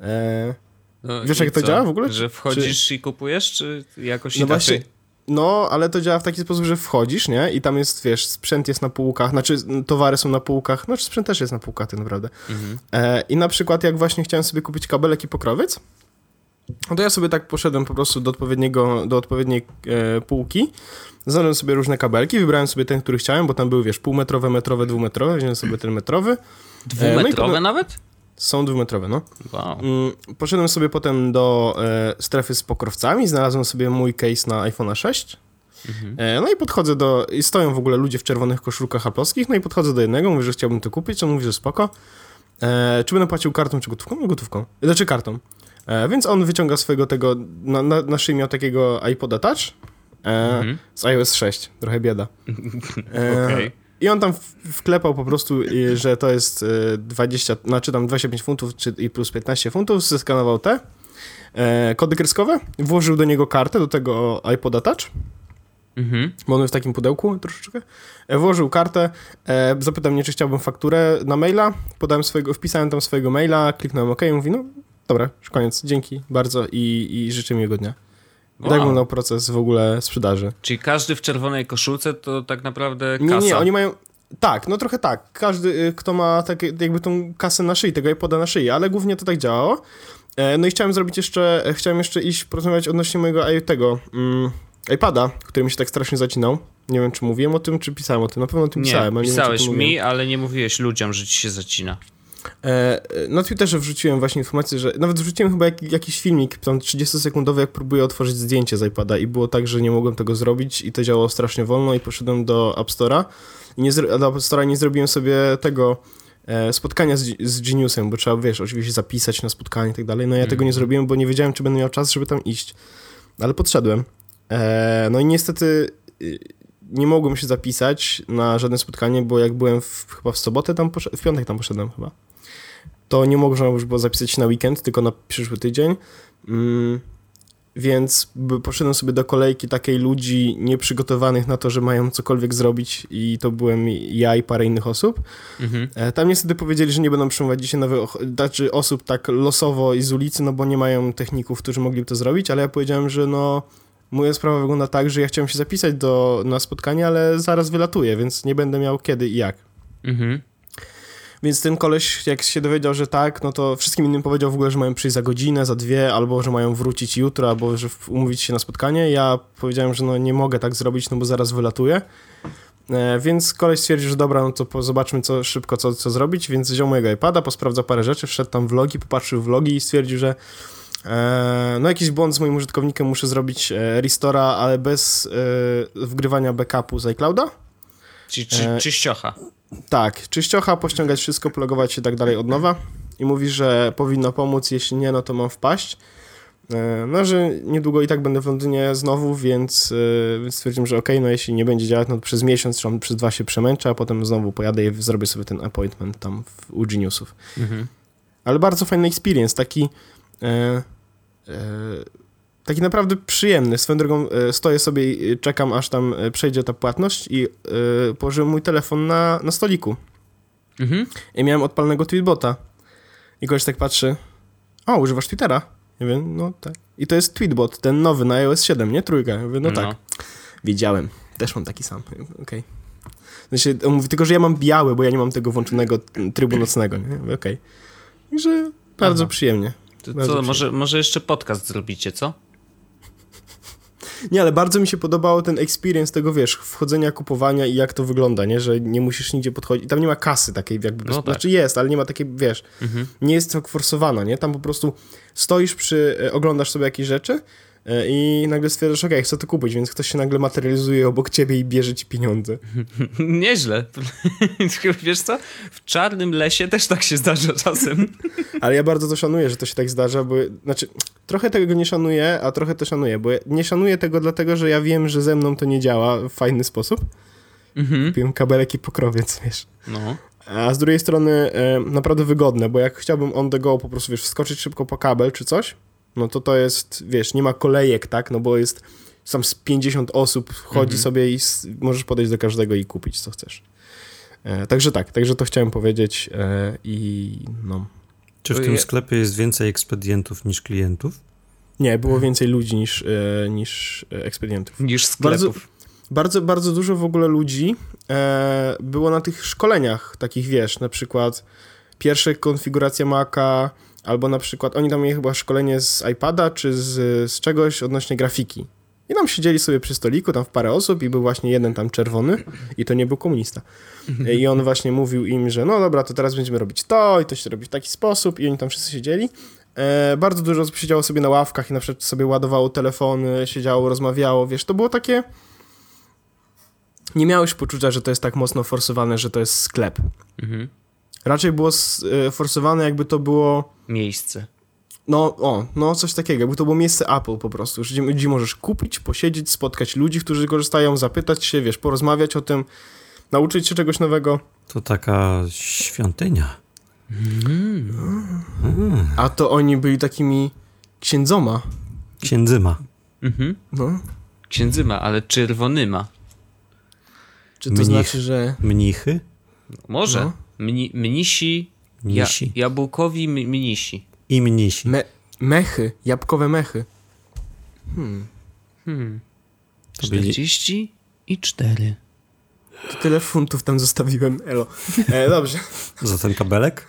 E, No Wiesz, i jak to co? działa w ogóle? Że wchodzisz i kupujesz, czy jakoś No inaczej? właśnie, no, ale to działa w taki sposób, że wchodzisz, nie? I tam jest, wiesz, sprzęt jest na półkach, znaczy towary są na półkach, znaczy sprzęt też jest na półkach tak naprawdę. Mhm. E, I na przykład jak właśnie chciałem sobie kupić kabelek i pokrowiec, no to ja sobie tak poszedłem po prostu do odpowiedniego, do odpowiedniej e, półki, znalazłem sobie różne kabelki, wybrałem sobie ten, który chciałem, bo tam były, wiesz, półmetrowe, metrowe, dwumetrowe, wziąłem sobie ten metrowy. Dwumetrowe no i potem- nawet? Są dwumetrowe, no. Wow. Mm, Poszedłem sobie potem do e, strefy z pokrowcami, znalazłem sobie mój case na iPhone'a 6. Mhm. E, no i podchodzę do. I stoją w ogóle ludzie w czerwonych koszulkach aplowskich. No i podchodzę do jednego, mówię, że chciałbym to kupić. On mówi, że spoko. E, czy będę płacił kartą, czy gotówką? No, gotówką. Znaczy kartą. E, więc on wyciąga swojego tego. Na, na, na szyi miał takiego iPoda Touch e, Mhm. z iOS 6. Trochę bieda. E, Okej. I on tam wklepał po prostu, że to jest y, 20, znaczy tam 25 funtów czy, i plus 15 funtów, zeskanował te kody kreskowe, włożył do niego kartę, do tego iPoda Touch, Mhm. bo on jest w takim pudełku troszeczkę, włożył kartę, zapytał mnie, czy chciałbym fakturę na maila, podałem swojego, wpisałem tam swojego maila, kliknąłem OK mówi, no dobra, już koniec, dzięki bardzo i, i życzę miłego dnia. Tak Wow. wyglądał proces w ogóle sprzedaży. Czyli każdy w czerwonej koszulce to tak naprawdę Nie, kasa. nie, oni mają. Tak, no trochę tak. Każdy, y, kto ma takie, jakby tą kasę na szyi, tego iPoda na szyi, ale głównie to tak działało. E, No i chciałem zrobić jeszcze, e, chciałem jeszcze iść porozmawiać odnośnie mojego tego mm, iPada, który mi się tak strasznie zacinał. Nie wiem, czy mówiłem o tym, czy pisałem o tym. Na pewno o tym Nie, pisałem, ale nie wiem, pisałeś to mi, mówiłem. ale nie mówiłeś ludziom, że ci się zacina. E, Na Twitterze wrzuciłem właśnie informację, że nawet wrzuciłem chyba jak, jakiś filmik, tam 30-sekundowy, jak próbuję otworzyć zdjęcie z iPada i było tak, że nie mogłem tego zrobić i to działało strasznie wolno i poszedłem do App Store'a i nie do App Store'a nie zrobiłem sobie tego e, spotkania z, z Geniusem, bo trzeba, wiesz, oczywiście zapisać na spotkanie i tak dalej, no ja tego nie zrobiłem, bo nie wiedziałem, czy będę miał czas, żeby tam iść. Ale podszedłem. E, no i niestety y, nie mogłem się zapisać na żadne spotkanie, bo jak byłem w, chyba w sobotę tam poszedłem, w piątek tam poszedłem chyba, to nie można już było zapisać na weekend, tylko na przyszły tydzień. Mm, więc poszedłem sobie do kolejki takiej ludzi nieprzygotowanych na to, że mają cokolwiek zrobić i to byłem ja i parę innych osób. Mhm. E, Tam niestety powiedzieli, że nie będą przyjmować dzisiaj nowych znaczy osób tak losowo i z ulicy, no bo nie mają techników, którzy mogliby to zrobić, ale ja powiedziałem, że no moja sprawa wygląda tak, że ja chciałem się zapisać do, na spotkanie, ale zaraz wylatuję, więc nie będę miał kiedy i jak. Mhm. Więc ten koleś, jak się dowiedział, że tak, no to wszystkim innym powiedział w ogóle, że mają przyjść za godzinę, za dwie, albo że mają wrócić jutro, albo że w- umówić się na spotkanie. Ja powiedziałem, że no nie mogę tak zrobić, no bo zaraz wylatuję. E, więc koleś stwierdził, że dobra, no to zobaczmy co, szybko, co, co zrobić, więc wziął mojego iPada, posprawdzał parę rzeczy, wszedł tam vlogi, popatrzył vlogi i stwierdził, że e, no jakiś błąd z moim użytkownikiem, muszę zrobić e, restora, ale bez e, wgrywania backupu z iClouda. Czyli czy, E, czyściocha. Tak, czyściocha, pościągać wszystko, pologować się i tak dalej od nowa. I mówi, że powinno pomóc, jeśli nie, no to mam wpaść. E, No, że niedługo i tak będę w Londynie znowu, więc, e, stwierdziłem, że okej, no jeśli nie będzie działać, no to przez miesiąc, czy przez dwa się przemęczę, a potem znowu pojadę i zrobię sobie ten appointment tam w, u Geniusów. Mhm. Ale bardzo fajny experience, taki e, e, taki naprawdę przyjemny. Swoją drogą e, stoję sobie i czekam, aż tam e, przejdzie ta płatność i e, położyłem mój telefon na, na stoliku. Mhm. I miałem odpalnego tweetbota. I gość tak patrzy, o, używasz Twittera? Ja wiem, no tak. I to jest tweetbot, ten nowy na iOS 7, nie? Trójka. Ja mówię, no, tak. Wiedziałem. Też mam taki sam. Okej. W sensie, on mówi tylko, że ja mam biały, bo ja nie mam tego włączonego trybu nocnego, nie? Mówię, Okej. Także bardzo Aha. przyjemnie. Bardzo co, przyjemnie. może, może jeszcze podcast zrobicie, co? Nie, ale bardzo mi się podobało ten experience tego, wiesz, wchodzenia, kupowania i jak to wygląda, nie? Że nie musisz nigdzie podchodzić. Tam nie ma kasy takiej jakby, No no tak. znaczy jest, ale nie ma takiej, wiesz, Mhm. nie jest tak forsowana, nie? Tam po prostu stoisz przy, e, oglądasz sobie jakieś rzeczy i nagle stwierdzasz, okej, chcę to kupić, więc ktoś się nagle materializuje obok ciebie i bierze ci pieniądze. Nieźle. Wiesz co? W czarnym lesie też tak się zdarza czasem. Ale ja bardzo to szanuję, że to się tak zdarza, bo, znaczy, trochę tego nie szanuję, a trochę to szanuję, bo ja nie szanuję tego dlatego, że ja wiem, że ze mną to nie działa w fajny sposób. Mhm. Kupiłem kabelek i pokrowiec, wiesz. No. A z drugiej strony e, naprawdę wygodne, bo jak chciałbym on the go po prostu, wiesz, wskoczyć szybko po kabel czy coś, no to to jest, wiesz, nie ma kolejek, tak, no bo jest sam z 50 osób, chodzi Mhm. sobie i możesz podejść do każdego i kupić, co chcesz. E, także tak, także to chciałem powiedzieć e, i no. Czy w tym sklepie jest więcej ekspedientów niż klientów? Nie, było więcej ludzi niż, e, niż e, ekspedientów. Niż sklepów. Bardzo, bardzo dużo w ogóle ludzi e, było na tych szkoleniach takich, wiesz, na przykład pierwsza konfiguracja Maca, albo na przykład oni tam mieli chyba szkolenie z iPada, czy z, z czegoś odnośnie grafiki. I tam siedzieli sobie przy stoliku, tam w parę osób i był właśnie jeden tam czerwony i to nie był komunista. I on właśnie mówił im, że no dobra, to teraz będziemy robić to i to się robi w taki sposób i oni tam wszyscy siedzieli. E, bardzo dużo osób siedziało sobie na ławkach i na przykład sobie ładowało telefony, siedziało, rozmawiało, wiesz, to było takie nie miałeś poczucia, że to jest tak mocno forsowane, że to jest sklep. Mhm. Raczej było e, forsowane, jakby to było. Miejsce. No, o, no coś takiego, jakby to było miejsce Apple po prostu, gdzie, gdzie możesz kupić, posiedzieć, spotkać ludzi, którzy korzystają, zapytać się, wiesz, porozmawiać o tym, nauczyć się czegoś nowego. To taka świątynia. A to oni byli takimi księdzoma. Księdzyma. Mhm. No. Księdzyma, ale czerwonyma. Czy to Mnich. znaczy, że. Mnichy? Może. No. Mni, mnisi. Ja, Mnisi. jabłkowi m- mnisi. I mnisi. Me mechy, jabłkowe mechy. Hmm. To byli- 40 i 4. To tyle funtów tam zostawiłem, elo. E, dobrze. Za ten kabelek?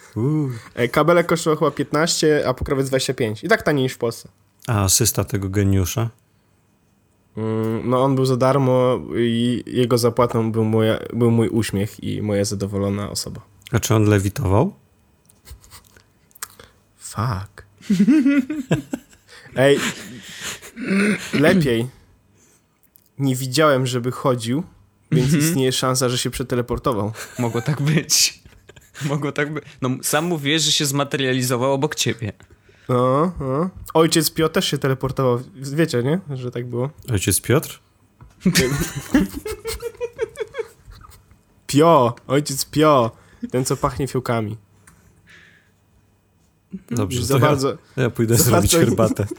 E, kabelek kosztował chyba 15, a pokrowiec 25. I tak taniej niż w Polsce. A asysta tego geniusza? Mm, No on był za darmo i jego zapłatą był, moja, był mój uśmiech i moja zadowolona osoba. A czy on lewitował? Fuck. Ej, lepiej. Nie widziałem, żeby chodził, więc istnieje szansa, że się przeteleportował. Mogło tak być. Mogło tak być. No, sam mówiłeś, że się zmaterializował obok ciebie. No, no. Ojciec Pio też się teleportował. Wiecie, nie? Że tak było. Ojciec Piotr? Pio! Ojciec Pio! Ten, co pachnie fiołkami. Dobrze, Za to bardzo... ja, ja pójdę zrobić bardzo- herbatę.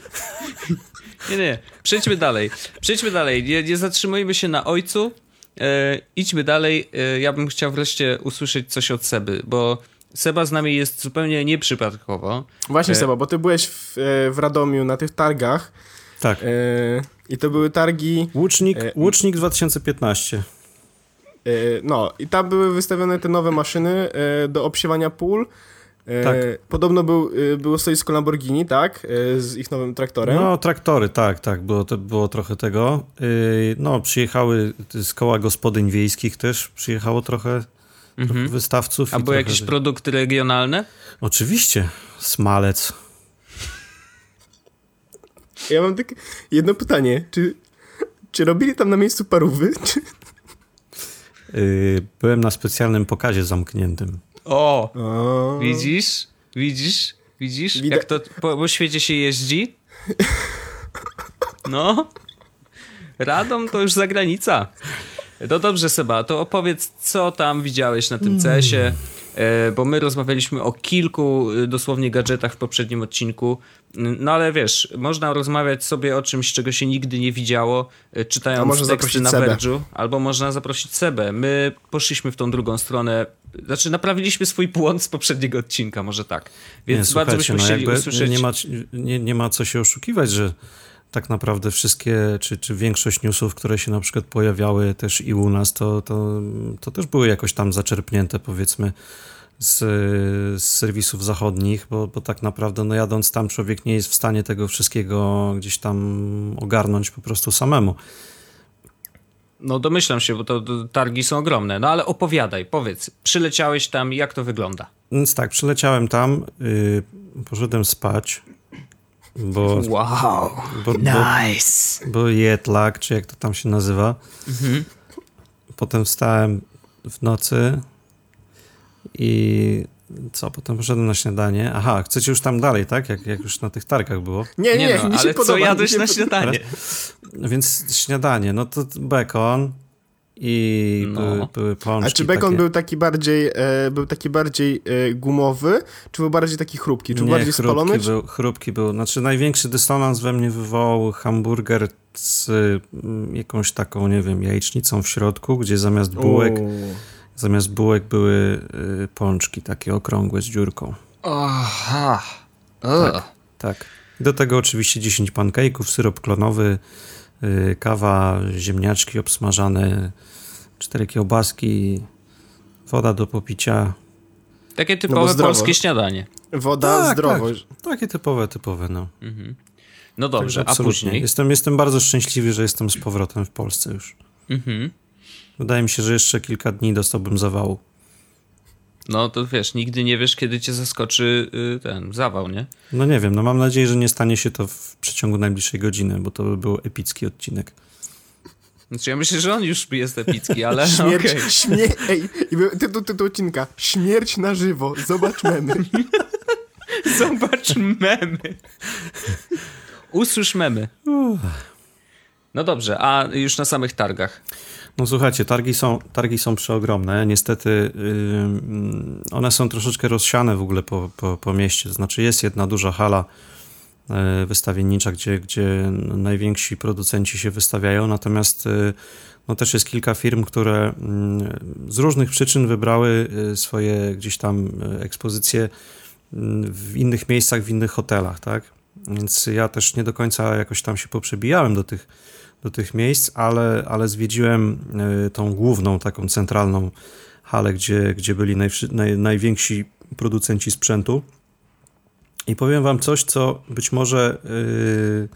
Nie, nie, przejdźmy dalej. Przejdźmy dalej. Nie, nie zatrzymujmy się na ojcu. E, idźmy dalej. E, ja bym chciał wreszcie usłyszeć coś od Seby, bo Seba z nami jest zupełnie nieprzypadkowo. Właśnie, E. Seba, bo ty byłeś w, e, w Radomiu na tych targach Tak. e, i to były targi... Łucznik, E, Łucznik 2015. E, no, i tam były wystawione te nowe maszyny e, do obsiewania pól. E, Tak. Podobno był, było stoisko Lamborghini, tak? Z ich nowym traktorem. No, traktory, tak, tak, było, to, było trochę tego. No, przyjechały z koła gospodyń wiejskich też, przyjechało trochę, Mhm. wystawców. A były trochę- jakieś produkty regionalne? Oczywiście, smalec. Ja mam takie jedno pytanie. Czy, czy robili tam na miejscu parówy? Czy... Yy, Byłem na specjalnym pokazie zamkniętym. O, O, widzisz? Widzisz? Widzisz? Jak to po, po świecie się jeździ? No. Radom to już zagranica. No dobrze, Seba, to opowiedz, co tam widziałeś na tym CS-ie, e, bo my rozmawialiśmy o kilku e, dosłownie gadżetach w poprzednim odcinku, no ale wiesz, można rozmawiać sobie o czymś, czego się nigdy nie widziało, e, czytając teksty na. Verge'u, albo można zaprosić Sebę. My poszliśmy w tą drugą stronę, znaczy naprawiliśmy swój błąd z poprzedniego odcinka, może tak. Więc nie, bardzo byśmy no chcieli usłyszeć... Nie ma, nie, nie ma co się oszukiwać, że tak naprawdę wszystkie, czy, czy większość newsów, które się na przykład pojawiały też i u nas, to, to, to też były jakoś tam zaczerpnięte powiedzmy z, z serwisów zachodnich, bo, bo tak naprawdę no jadąc tam człowiek nie jest w stanie tego wszystkiego gdzieś tam ogarnąć po prostu samemu. No domyślam się, bo to, to targi są ogromne. No ale opowiadaj, powiedz, przyleciałeś tam, jak to wygląda? Więc tak, przyleciałem tam, yy, poszedłem spać, bo, Wow, bo, bo, nice. bo lag, czy jak to tam się nazywa. Potem wstałem w nocy i co, potem poszedłem na śniadanie. Aha, chcecie już tam dalej, tak? Jak, jak już na tych targach było. Nie, nie, Nie, no, mi się ale podoba. co jadłeś na śniadanie? Więc śniadanie, no to bekon i No. były, były pączki A czy bekon takie. był taki bardziej, e, był taki bardziej e, gumowy, czy był bardziej taki chrupki? Czy był Nie, bardziej spalony? chrupki Czy... był, chrupki był. Znaczy największy dysonans we mnie wywołał hamburger z mm, jakąś taką, nie wiem, jajecznicą w środku, gdzie zamiast bułek, zamiast bułek były y, pączki takie okrągłe z dziurką. Aha. Tak. Do tego oczywiście 10 pancake'ów, syrop klonowy, kawa, ziemniaczki obsmażane, cztery kiełbaski, woda do popicia. Takie typowe zdrowo. polskie śniadanie. Woda, Tak, zdrowość. Takie typowe, typowe, no. No dobrze, Także a absolutnie. później? Jestem, jestem bardzo szczęśliwy, że jestem z powrotem w Polsce już. Mhm. Wydaje mi się, że jeszcze kilka dni dostałbym zawału. No to wiesz, nigdy nie wiesz, kiedy cię zaskoczy y, ten zawał, nie? No nie wiem, no mam nadzieję, że nie stanie się to w przeciągu najbliższej godziny, bo to by był epicki odcinek. Znaczy ja myślę, że on już jest epicki, ale Śmierć, okej. śmie... Ej, tytuł, tytuł odcinka. Śmierć na żywo. Zobacz memy. Zobacz memy. Usłysz memy. No dobrze, a już na samych targach. No słuchajcie, targi są, targi są przeogromne. Niestety yy, one są troszeczkę rozsiane w ogóle po, po, po mieście. To znaczy jest jedna duża hala yy, wystawiennicza, gdzie, gdzie najwięksi producenci się wystawiają, natomiast yy, no też jest kilka firm, które yy, z różnych przyczyn wybrały yy, swoje gdzieś tam yy, ekspozycje w innych miejscach, w innych hotelach, tak? Więc ja też nie do końca jakoś tam się poprzebijałem do tych do tych miejsc, ale, ale zwiedziłem y, tą główną, taką centralną halę, gdzie, gdzie byli najwszy- naj, najwięksi producenci sprzętu. I powiem wam coś, co być może y,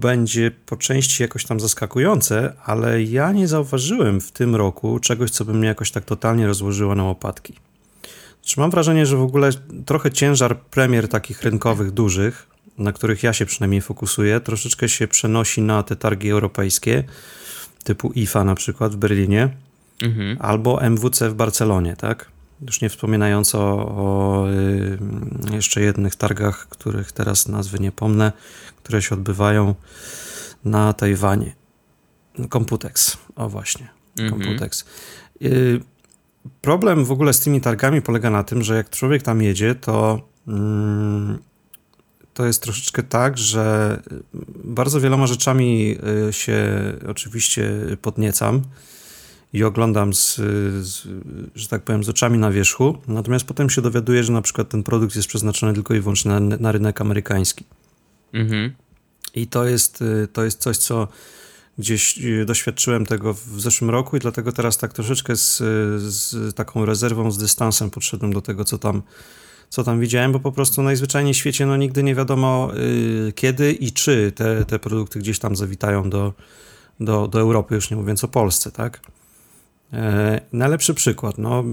będzie po części jakoś tam zaskakujące, ale ja nie zauważyłem w tym roku czegoś, co by mnie jakoś tak totalnie rozłożyło na łopatki. Znaczy mam wrażenie, że w ogóle trochę ciężar premier takich rynkowych, dużych, na których ja się przynajmniej fokusuję, troszeczkę się przenosi na te targi europejskie, typu IFA na przykład w Berlinie, Mhm. albo MWC w Barcelonie, tak? Już nie wspominając o, o y, jeszcze jednych targach, których teraz nazwy nie pomnę, które się odbywają na Tajwanie. Computex, o właśnie, mhm. Computex. Y, problem w ogóle z tymi targami polega na tym, że jak człowiek tam jedzie, to mm, to jest troszeczkę tak, że bardzo wieloma rzeczami y, się oczywiście podniecam i oglądam z, z, że tak powiem, z oczami na wierzchu, natomiast potem się dowiaduję, że na przykład ten produkt jest przeznaczony tylko i wyłącznie na, na rynek amerykański. Mhm. I to jest, y, to jest coś, co gdzieś y, doświadczyłem tego w zeszłym roku i dlatego teraz tak troszeczkę z, z taką rezerwą, z dystansem podszedłem do tego, co tam, co tam widziałem, bo po prostu najzwyczajniej w świecie no, nigdy nie wiadomo y, kiedy i czy te, te produkty gdzieś tam zawitają do, do, do Europy, już nie mówiąc o Polsce, tak? E, najlepszy przykład. No,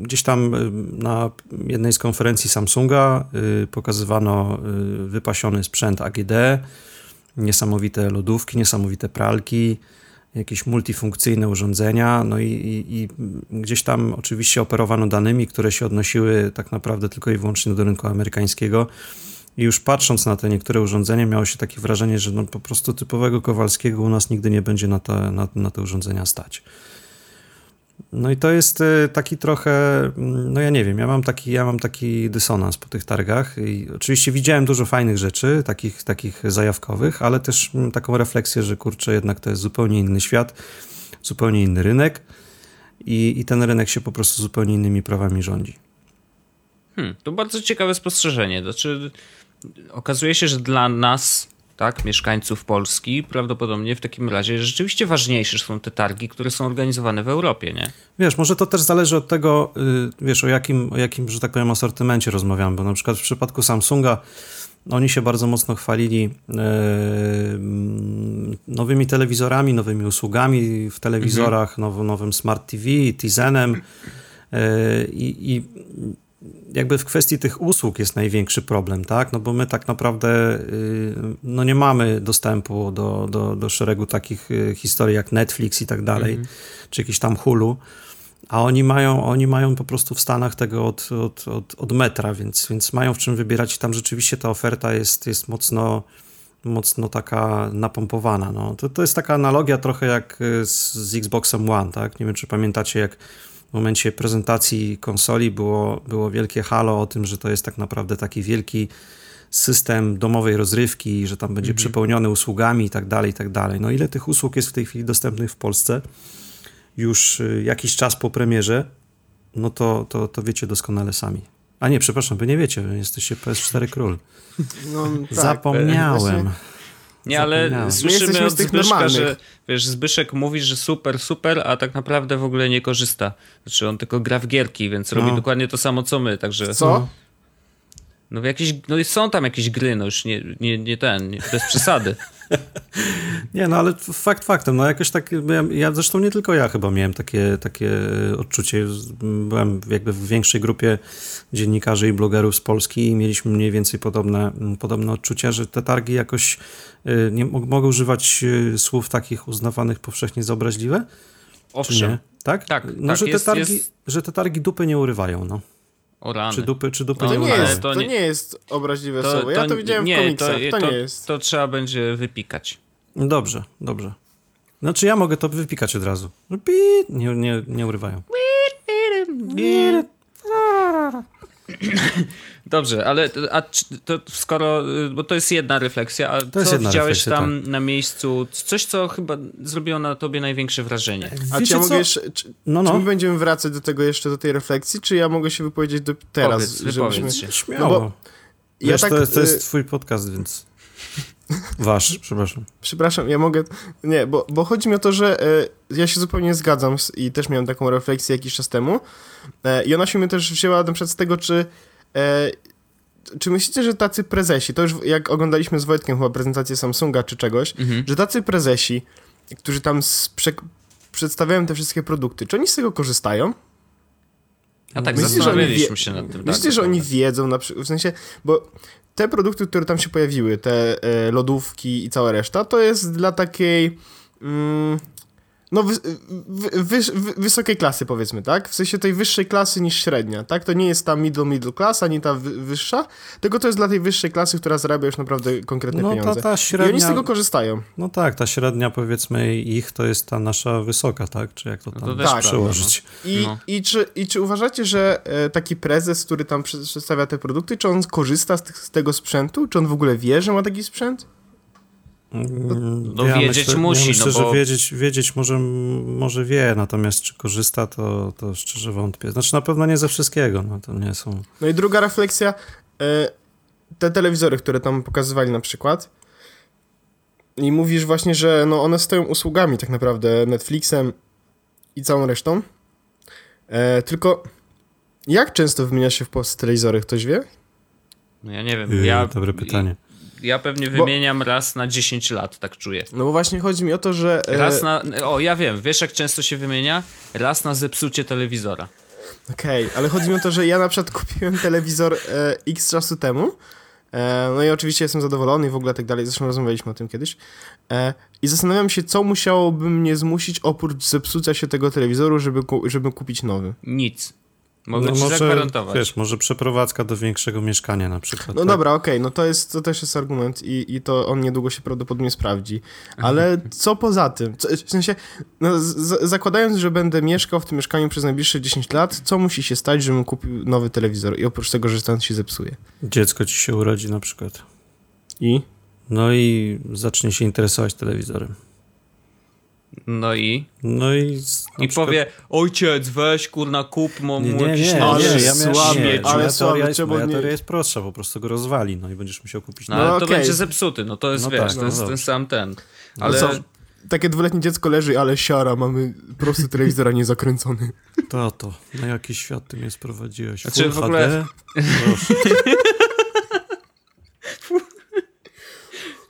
gdzieś tam y, na jednej z konferencji Samsunga y, pokazywano wypasiony sprzęt AGD, niesamowite lodówki, niesamowite pralki, jakieś multifunkcyjne urządzenia, no i, i, i, gdzieś tam oczywiście operowano danymi, które się odnosiły tak naprawdę tylko i wyłącznie do rynku amerykańskiego. I już patrząc na te niektóre urządzenia, miało się takie wrażenie, że no po prostu typowego Kowalskiego u nas nigdy nie będzie na te, na, na te urządzenia stać. No i to jest y, taki trochę, mm, no ja nie wiem, ja mam taki, ja mam taki dysonans po tych targach i oczywiście widziałem dużo fajnych rzeczy, takich, takich zajawkowych, ale też mm, taką refleksję, że kurczę, jednak to jest zupełnie inny świat, zupełnie inny rynek i, i ten rynek się po prostu zupełnie innymi prawami rządzi. Hmm, to bardzo ciekawe spostrzeżenie. Znaczy, okazuje się, że dla nas tak, mieszkańców Polski, prawdopodobnie w takim razie rzeczywiście ważniejsze są te targi, które są organizowane w Europie, nie? Wiesz, może to też zależy od tego, y, wiesz, o jakim, o jakim, że tak powiem, asortymencie rozmawiamy, bo na przykład w przypadku Samsunga oni się bardzo mocno chwalili e, nowymi telewizorami, nowymi usługami w telewizorach, mhm. now, nowym Smart TV, Tizenem e, i, i jakby w kwestii tych usług jest największy problem, tak? No bo my tak naprawdę y, no nie mamy dostępu do, do, do szeregu takich y, historii jak Netflix i tak dalej, mhm. czy jakiś tam Hulu, a oni mają, oni mają po prostu w Stanach tego od, od, od, od metra, więc, więc mają w czym wybierać i tam rzeczywiście ta oferta jest, jest mocno mocno taka napompowana. No. To, to jest taka analogia trochę jak z, z Xboxem One, tak? Nie wiem, czy pamiętacie, jak w momencie prezentacji konsoli było, było wielkie halo o tym, że to jest tak naprawdę taki wielki system domowej rozrywki, że tam będzie mhm. przepełniony usługami i tak dalej, i tak dalej. No ile tych usług jest w tej chwili dostępnych w Polsce? Już y, jakiś czas po premierze, no to, to, to wiecie doskonale sami. A nie, przepraszam, wy nie wiecie, jesteście PS4 Król. No, tak, Zapomniałem. Nie, ale słyszymy od Zbyszka, że wiesz, Zbyszek mówi, że super, super, a tak naprawdę w ogóle nie korzysta. Znaczy on tylko gra w gierki, więc no. robi dokładnie to samo co my, także... Co? No, jakieś, no są tam jakieś gry, no już nie, nie, nie ten, nie, bez przesady. nie, no ale fakt faktem, no jakoś tak, ja, ja, zresztą nie tylko ja chyba miałem takie, takie odczucie, byłem jakby w większej grupie dziennikarzy i blogerów z Polski i mieliśmy mniej więcej podobne, podobne odczucia, że te targi jakoś y, nie mogą używać y, słów takich uznawanych powszechnie za obraźliwe? Owszem. Tak? Tak. No, tak, że, jest, te targi, jest... że te targi dupy nie urywają, no. O rany. Czy dupy, czy dupy no, nie, nie jest, to, nie, to nie jest obraźliwe to, słowo. Ja to, to widziałem nie, w komiksach. To, to, nie jest. To trzeba będzie wypikać. Dobrze, dobrze. Znaczy ja mogę to wypikać od razu. No, nie, nie, nie urywają. Dobrze, ale a, to skoro, bo to jest jedna refleksja, a to co widziałeś tam tak. na miejscu, coś co chyba zrobiło na tobie największe wrażenie? A czy ja mogę jeszcze, czy, no, no. czy my będziemy wracać do tego jeszcze, do tej refleksji, czy ja mogę się wypowiedzieć do, teraz? Powiedz, żebyśmy... się. Śmiało. No bo ja tak, to, jest, to jest y- twój podcast, więc... Wasz, przepraszam. Przepraszam, ja mogę. Nie, bo, bo chodzi mi o to, że e, ja się zupełnie zgadzam z, i też miałem taką refleksję jakiś czas temu. E, I ona się mnie też wzięła na przykład z tego, czy. E, czy myślicie, że tacy prezesi, to już jak oglądaliśmy z Wojtkiem chyba prezentację Samsunga czy czegoś, mhm. że tacy prezesi, którzy tam przedstawiają te wszystkie produkty, czy oni z tego korzystają? A tak, myślicie, zastanawialiśmy się nad tym. Myślicie, tak, że oni wiedzą, na przykład, w sensie, bo te produkty, które tam się pojawiły, te e, lodówki i cała reszta, to jest dla takiej... Mm, no wy, wy, wy, wysokiej klasy powiedzmy, tak? W sensie tej wyższej klasy niż średnia, tak? To nie jest ta middle middle class, ani ta wyższa, tylko to jest dla tej wyższej klasy, która zarabia już naprawdę konkretne no, pieniądze. Ta, ta średnia, I oni z tego korzystają. No tak, ta średnia powiedzmy ich to jest ta nasza wysoka, tak? Czy jak to tam no to tak, przełożyć. I, no. i, czy, I czy uważacie, że e, taki prezes, który tam przedstawia te produkty, czy on korzysta z, z tego sprzętu? Czy on w ogóle wie, że ma taki sprzęt? Mm, no ja wiedzieć myślę, musi, ja myślę, no bo... że wiedzieć, wiedzieć może, może wie, natomiast czy korzysta, to, to szczerze wątpię. Znaczy na pewno nie ze wszystkiego, no to nie są... No i druga refleksja, e, te telewizory, które tam pokazywali na przykład i mówisz właśnie, że no one stoją usługami tak naprawdę, Netflixem i całą resztą, e, tylko jak często wymienia się w Polsce telewizory, ktoś wie? No ja nie wiem, ja... Dobre pytanie ja pewnie wymieniam bo, raz na 10 lat, tak czuję. No bo właśnie chodzi mi o to, że... E, raz na... O, ja wiem, wiesz jak często się wymienia? Raz na zepsucie telewizora. Okej, okay, ale chodzi mi o to, że ja na przykład kupiłem telewizor e, x czasu temu, e, no i oczywiście jestem zadowolony i w ogóle tak dalej, zresztą rozmawialiśmy o tym kiedyś, e, i zastanawiam się, co musiałoby mnie zmusić oprócz zepsucia się tego telewizoru, żeby, żeby kupić nowy. Nic. Mogę no ci może, zagwarantować. Wiesz, może przeprowadzka do większego mieszkania na przykład. No tak? dobra, okej, okay, no to jest, to też jest argument i, i to on niedługo się prawdopodobnie sprawdzi. Ale co poza tym? Co, w sensie, no, z, zakładając, że będę mieszkał w tym mieszkaniu przez najbliższe 10 lat, co musi się stać, żebym kupił nowy telewizor i oprócz tego, że ten się zepsuje? Dziecko ci się urodzi na przykład. I? No i zacznie się interesować telewizorem. No i? No i... I przykład... powie, ojciec, weź kurna kup mu nie, nie, jakiś nie, nie, ja słabie, nie, ale teoria, jest, moja teoria jest prostsza, po prostu go rozwali, no i będziesz musiał kupić no, ale to okay. będzie zepsuty, no to jest, no wiesz, tak, to no jest ten sam ten. No ale... No co, takie dwuletnie dziecko leży, ale siara, mamy prosty telewizor, a nie zakręcony. Tato, na jaki świat ty mnie sprowadziłeś? Znaczy, Full w ogóle... HD?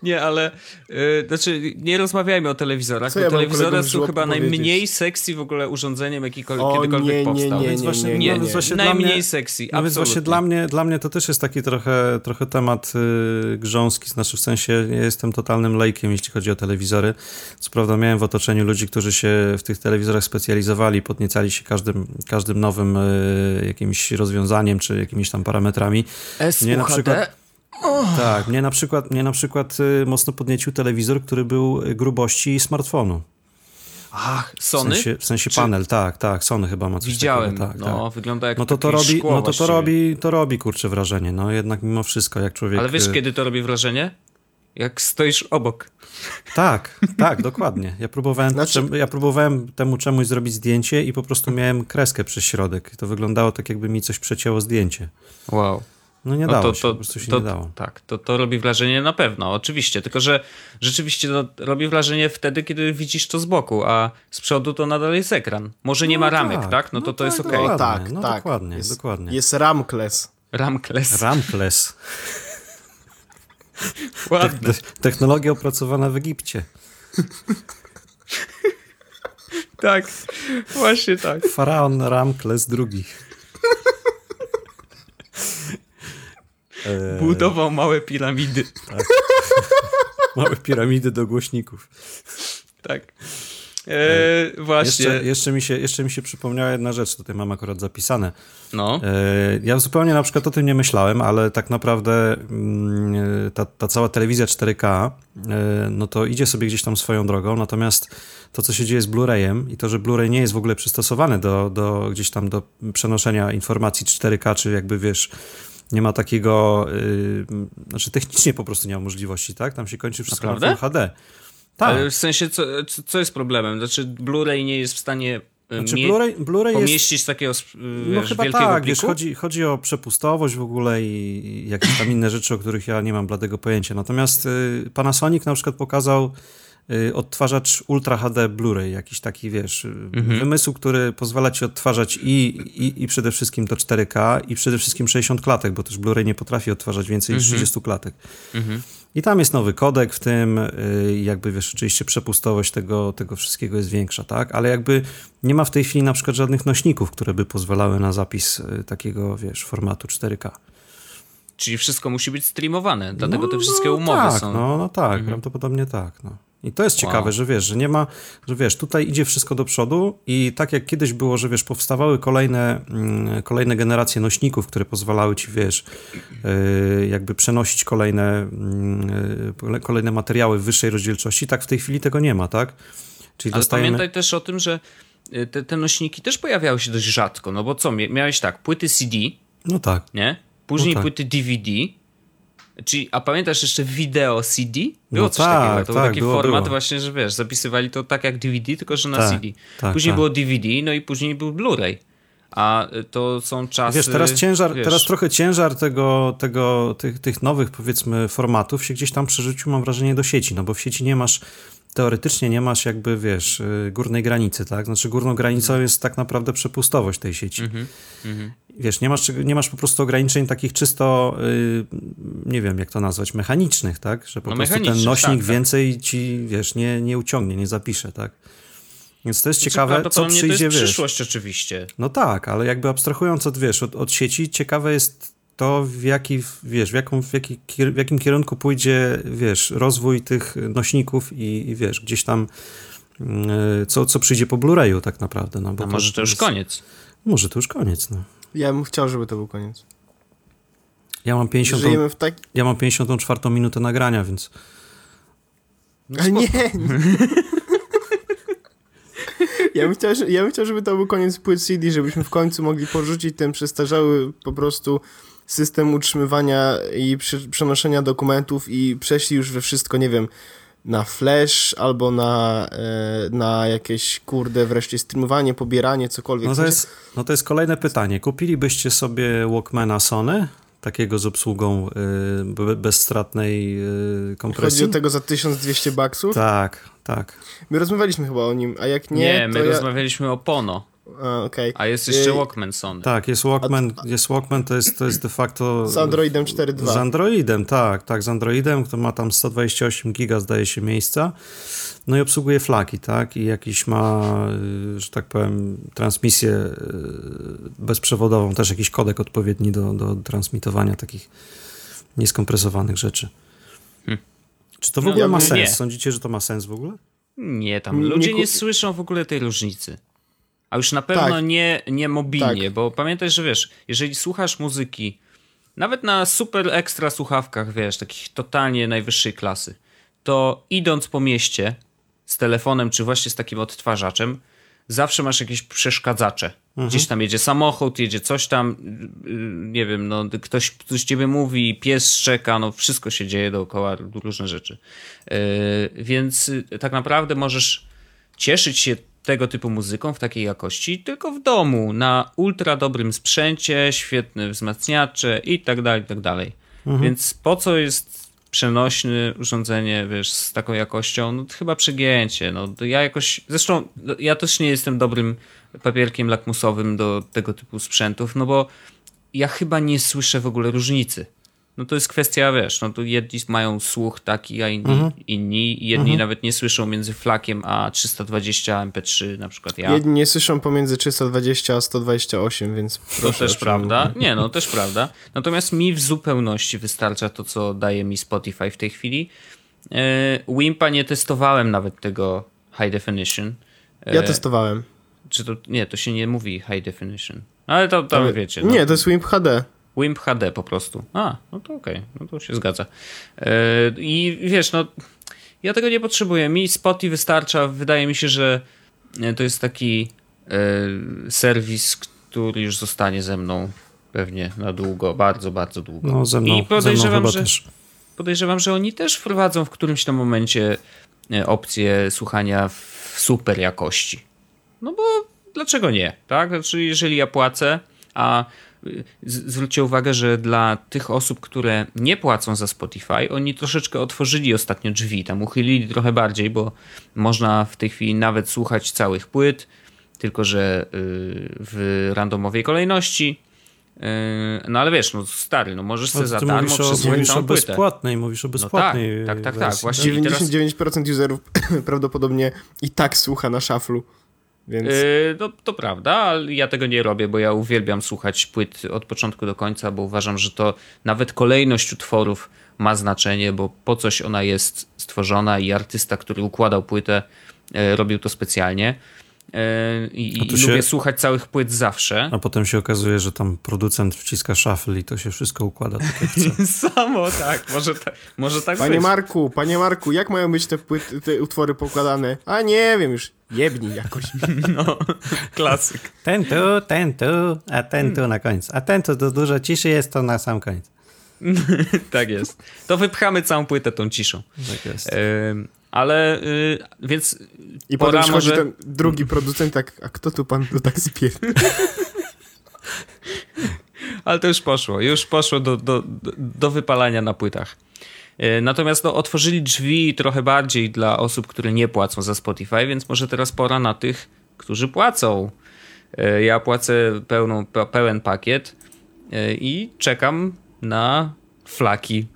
Nie, ale yy, znaczy nie rozmawiajmy o telewizorach, Co bo ja telewizory są chyba najmniej sexy w ogóle urządzeniem, jakikolwiek, o, kiedykolwiek nie, powstał. Nie, nie, nie, właśnie, nie, nie, nie. najmniej mnie, sexy, no więc właśnie dla mnie, dla mnie to też jest taki trochę, trochę temat yy, grząski, znaczy w sensie ja jestem totalnym lejkiem, jeśli chodzi o telewizory. Co prawda miałem w otoczeniu ludzi, którzy się w tych telewizorach specjalizowali, podniecali się każdym, każdym nowym yy, jakimś rozwiązaniem, czy jakimiś tam parametrami. SUHD? na przykład Oh. Tak, mnie na przykład, mnie na przykład y, mocno podniecił telewizor, który był grubości smartfonu. Ach, Sony? W sensie, w sensie Czy... panel, tak, tak, Sony chyba ma coś Widziałem, takiego. Tak, no, tak. wygląda jak no to to robi, No to to robi, to robi, kurczę, wrażenie, no jednak mimo wszystko, jak człowiek... Ale wiesz, y, kiedy to robi wrażenie? Jak stoisz obok. Tak, tak, dokładnie. Ja próbowałem, znaczy... ja próbowałem temu czemuś zrobić zdjęcie i po prostu miałem kreskę przez środek. To wyglądało tak, jakby mi coś przecięło zdjęcie. Wow. No nie no dało to, się, to, po prostu się to, nie dało. Tak, to, to robi wrażenie na pewno, oczywiście, tylko że rzeczywiście no, robi wrażenie wtedy, kiedy widzisz to z boku, a z przodu to nadal jest ekran. Może nie no ma ramek, tak? tak? No to no to jest okej. Okay. No tak, no tak. Dokładnie, jest, dokładnie. Jest ramkless. Ramkless. Ramkless. Ładne. Te technologia opracowana w Egipcie. tak, właśnie tak. Faraon Ramkles II. Eee... Budował małe piramidy. Tak. Małe piramidy do głośników. Tak. Eee, właśnie. Jeszcze, jeszcze, mi się, jeszcze mi się przypomniała jedna rzecz, tutaj mam akurat zapisane. No. Eee, ja zupełnie na przykład o tym nie myślałem, ale tak naprawdę mm, ta, ta cała telewizja 4K, e, no to idzie sobie gdzieś tam swoją drogą, natomiast to, co się dzieje z Blu-rayem i to, że Blu-ray nie jest w ogóle przystosowany do, do gdzieś tam do przenoszenia informacji 4K, czy jakby wiesz, nie ma takiego, yy, znaczy technicznie po prostu nie ma możliwości, tak? Tam się kończy wszystko Naprawdę? na Full HD. Tak. Ale w sensie, co, co jest problemem? Znaczy, Blu-ray nie jest w stanie y, znaczy, Blu-ray, Blu-ray pomieścić jest... takiego y, no wiesz, chyba wielkiego tak? Wiesz, chodzi, chodzi o przepustowość w ogóle i jakieś tam inne rzeczy, o których ja nie mam bladego pojęcia. Natomiast y, Panasonic na przykład pokazał odtwarzacz Ultra HD Blu-ray, jakiś taki, wiesz, y, mhm. wymysł, który pozwala ci odtwarzać i, i, i przede wszystkim to 4K i przede wszystkim 60 klatek, bo też Blu-ray nie potrafi odtwarzać więcej mhm. niż 30 klatek. Mhm. I tam jest nowy kodek w tym, y, jakby wiesz, oczywiście przepustowość tego, tego wszystkiego jest większa, tak? Ale jakby nie ma w tej chwili na przykład żadnych nośników, które by pozwalały na zapis takiego, wiesz, formatu 4K. Czyli wszystko musi być streamowane, dlatego no, te wszystkie umowy tak, są. No, no tak, mhm. prawdopodobnie tak. No. I to jest ciekawe, Wow. że wiesz, że nie ma, że wiesz, tutaj idzie wszystko do przodu i tak jak kiedyś było, że wiesz, powstawały kolejne, mm, kolejne generacje nośników, które pozwalały ci, wiesz, yy, jakby przenosić kolejne, mm, yy, kolejne materiały w wyższej rozdzielczości, tak w tej chwili tego nie ma, tak? Czyli Ale dostajemy... pamiętaj też o tym, że y, te, te nośniki też pojawiały się dość rzadko, no bo co, mia- miałeś tak, płyty CD, No tak. nie? Później No tak. płyty DVD, czyli, a pamiętasz jeszcze wideo CD? Było No coś tak, takiego, to był tak, taki było, format było. właśnie, że wiesz, zapisywali to tak jak DVD, tylko że na Tak, CD. tak, później tak. było DVD, no i później był Blu-ray. A y, to są czasy... Wiesz, teraz ciężar, wiesz, teraz trochę ciężar tego, tego, tych, tych nowych, powiedzmy, formatów się gdzieś tam przerzucił, mam wrażenie, do sieci, no bo w sieci nie masz, teoretycznie nie masz jakby, wiesz, y, górnej granicy, tak? Znaczy górną granicą jest tak naprawdę przepustowość tej sieci. Mhm, mhm. Wiesz, nie masz, nie masz po prostu ograniczeń takich czysto, y, nie wiem jak to nazwać, mechanicznych, tak? Że po No prostu ten nośnik tak, tak. więcej ci, wiesz, nie, nie uciągnie, nie zapisze, tak? Więc to jest Znaczy, ciekawe, co przyjdzie, to jest wiesz. przyszłość oczywiście. No tak, ale jakby abstrahując od, wiesz, od, od sieci, ciekawe jest to, w jaki, wiesz, w, jaką, w, jaki, w jakim kierunku pójdzie, wiesz, rozwój tych nośników i, i wiesz, gdzieś tam mm, co, co przyjdzie po Blu-rayu tak naprawdę, no bo A może to już jest- koniec. Może to już koniec, no. Ja bym chciał, żeby to był koniec. Ja mam 50, Żyjemy w tak... ja mam 54 minutę nagrania, więc Ale nie! Ja bym, chciał, że- ja bym chciał, żeby to był koniec płyt CD, żebyśmy w końcu mogli porzucić ten przestarzały po prostu system utrzymywania i przenoszenia dokumentów i przeszli już we wszystko, nie wiem, na flash albo na, e, na jakieś, kurde, wreszcie streamowanie, pobieranie, cokolwiek. no to, jest, no to jest kolejne pytanie. Kupilibyście sobie Walkmana Sony, takiego z obsługą y, be- bezstratnej y, kompresji? Chodzi o tego za 1200 baksów? Tak, tak. My rozmawialiśmy chyba o nim, a jak nie, Nie, to my ja... rozmawialiśmy o Pono, A, okej. a jest jeszcze Y, Walkman Sony. Tak, jest Walkman, jest Walkman to, jest, to jest de facto... Z Androidem 4.2. Z Androidem, tak, tak, z Androidem, który ma tam 128 giga, zdaje się, miejsca. No i obsługuje flaki, tak, i jakiś ma, y, że tak powiem, transmisję y, bezprzewodową, też jakiś kodek odpowiedni do, do transmitowania takich nieskompresowanych rzeczy. Hmm. Czy to w No, ogóle ma nie. sens? Sądzicie, że to ma sens w ogóle? Nie, tam Nie ludzie ku- nie słyszą w ogóle tej różnicy. A już na pewno Tak. nie, nie mobilnie, Tak. bo pamiętaj, że wiesz, jeżeli słuchasz muzyki, nawet na super ekstra słuchawkach, wiesz, takich totalnie najwyższej klasy, to idąc po mieście z telefonem, czy właśnie z takim odtwarzaczem, zawsze masz jakieś przeszkadzacze. Gdzieś tam jedzie samochód, jedzie coś tam, yy, nie wiem, no ktoś coś ciebie mówi, pies szczeka, no wszystko się dzieje dookoła, różne rzeczy. Yy, więc y, tak naprawdę możesz cieszyć się tego typu muzyką w takiej jakości tylko w domu, na ultra dobrym sprzęcie, świetne wzmacniacze i tak dalej, i tak dalej. Więc po co jest przenośne urządzenie, wiesz, z taką jakością? No to chyba przegięcie. No, to ja jakoś, zresztą no, ja też nie jestem dobrym papierkiem lakmusowym do tego typu sprzętów, no bo ja chyba nie słyszę w ogóle różnicy. No to jest kwestia, wiesz, no to jedni mają słuch taki, a inni, inni jedni nawet nie słyszą między flakiem a 320 MP3, na przykład ja. Jedni nie słyszą pomiędzy 320 a 128, więc To też prawda. Nie, no też prawda. Natomiast mi w zupełności wystarcza to, co daje mi Spotify w tej chwili. E, Wimpa nie testowałem nawet tego High Definition. E, Ja testowałem. Czy to, nie, to się nie mówi High Definition. Ale to tam wiecie. No. Nie, to jest Wimp HD. Wimp HD po prostu. A, no to okej, no to się zgadza. E, I wiesz, no ja tego nie potrzebuję. Mi Spotify wystarcza. Wydaje mi się, że e, to jest taki e, serwis, który już zostanie ze mną pewnie na długo, bardzo, bardzo długo. No ze mną, I ze mną podejrzewam, że, też. podejrzewam, że oni też wprowadzą w którymś tam momencie opcję słuchania w super jakości. No bo dlaczego nie, tak? Znaczy, jeżeli ja płacę, a zwróćcie uwagę, że dla tych osób, które nie płacą za Spotify, oni troszeczkę otworzyli ostatnio drzwi, tam uchylili trochę bardziej, bo można w tej chwili nawet słuchać całych płyt, tylko że y, w randomowej kolejności. Y, No ale wiesz, no stary, no możesz sobie No, za ty darmo mówisz o, mówisz o bezpłatnej, mówisz o No tak, bezpłatnej tak, tak, tak, wersji. właśnie. I teraz- 99% userów prawdopodobnie i tak słucha na szaflu. Więc Yy, no, to prawda, ale ja tego nie robię, bo ja uwielbiam słuchać płyt od początku do końca, bo uważam, że to nawet kolejność utworów ma znaczenie, bo po coś ona jest stworzona i artysta, który układał płytę, e, robił to specjalnie. E, I, i się- lubię słuchać całych płyt zawsze. A potem się okazuje, że tam producent wciska shuffle i to się wszystko układa tak jak chce. Samo, tak, może, tak, może tak Panie być. Marku, panie Marku, jak mają być te, płyty, te utwory pokładane? A nie wiem już, jebnij jakoś. No, klasyk. Ten tu, ten tu, a ten tu na końcu. A ten tu, to dużo ciszy jest, to na sam koniec. Tak jest. To wypchamy całą płytę tą ciszą. Tak jest. Ym, ale, y, więc I Pora potem przychodzi może- ten drugi producent, tak, a kto tu pan tu tak spier... Ale to już poszło, już poszło do, do, do wypalania na płytach. E, Natomiast no, otworzyli drzwi trochę bardziej dla osób, które nie płacą za Spotify, więc może teraz pora na tych, którzy płacą. E, Ja płacę pełną, pe- pełen pakiet e, i czekam na flaki.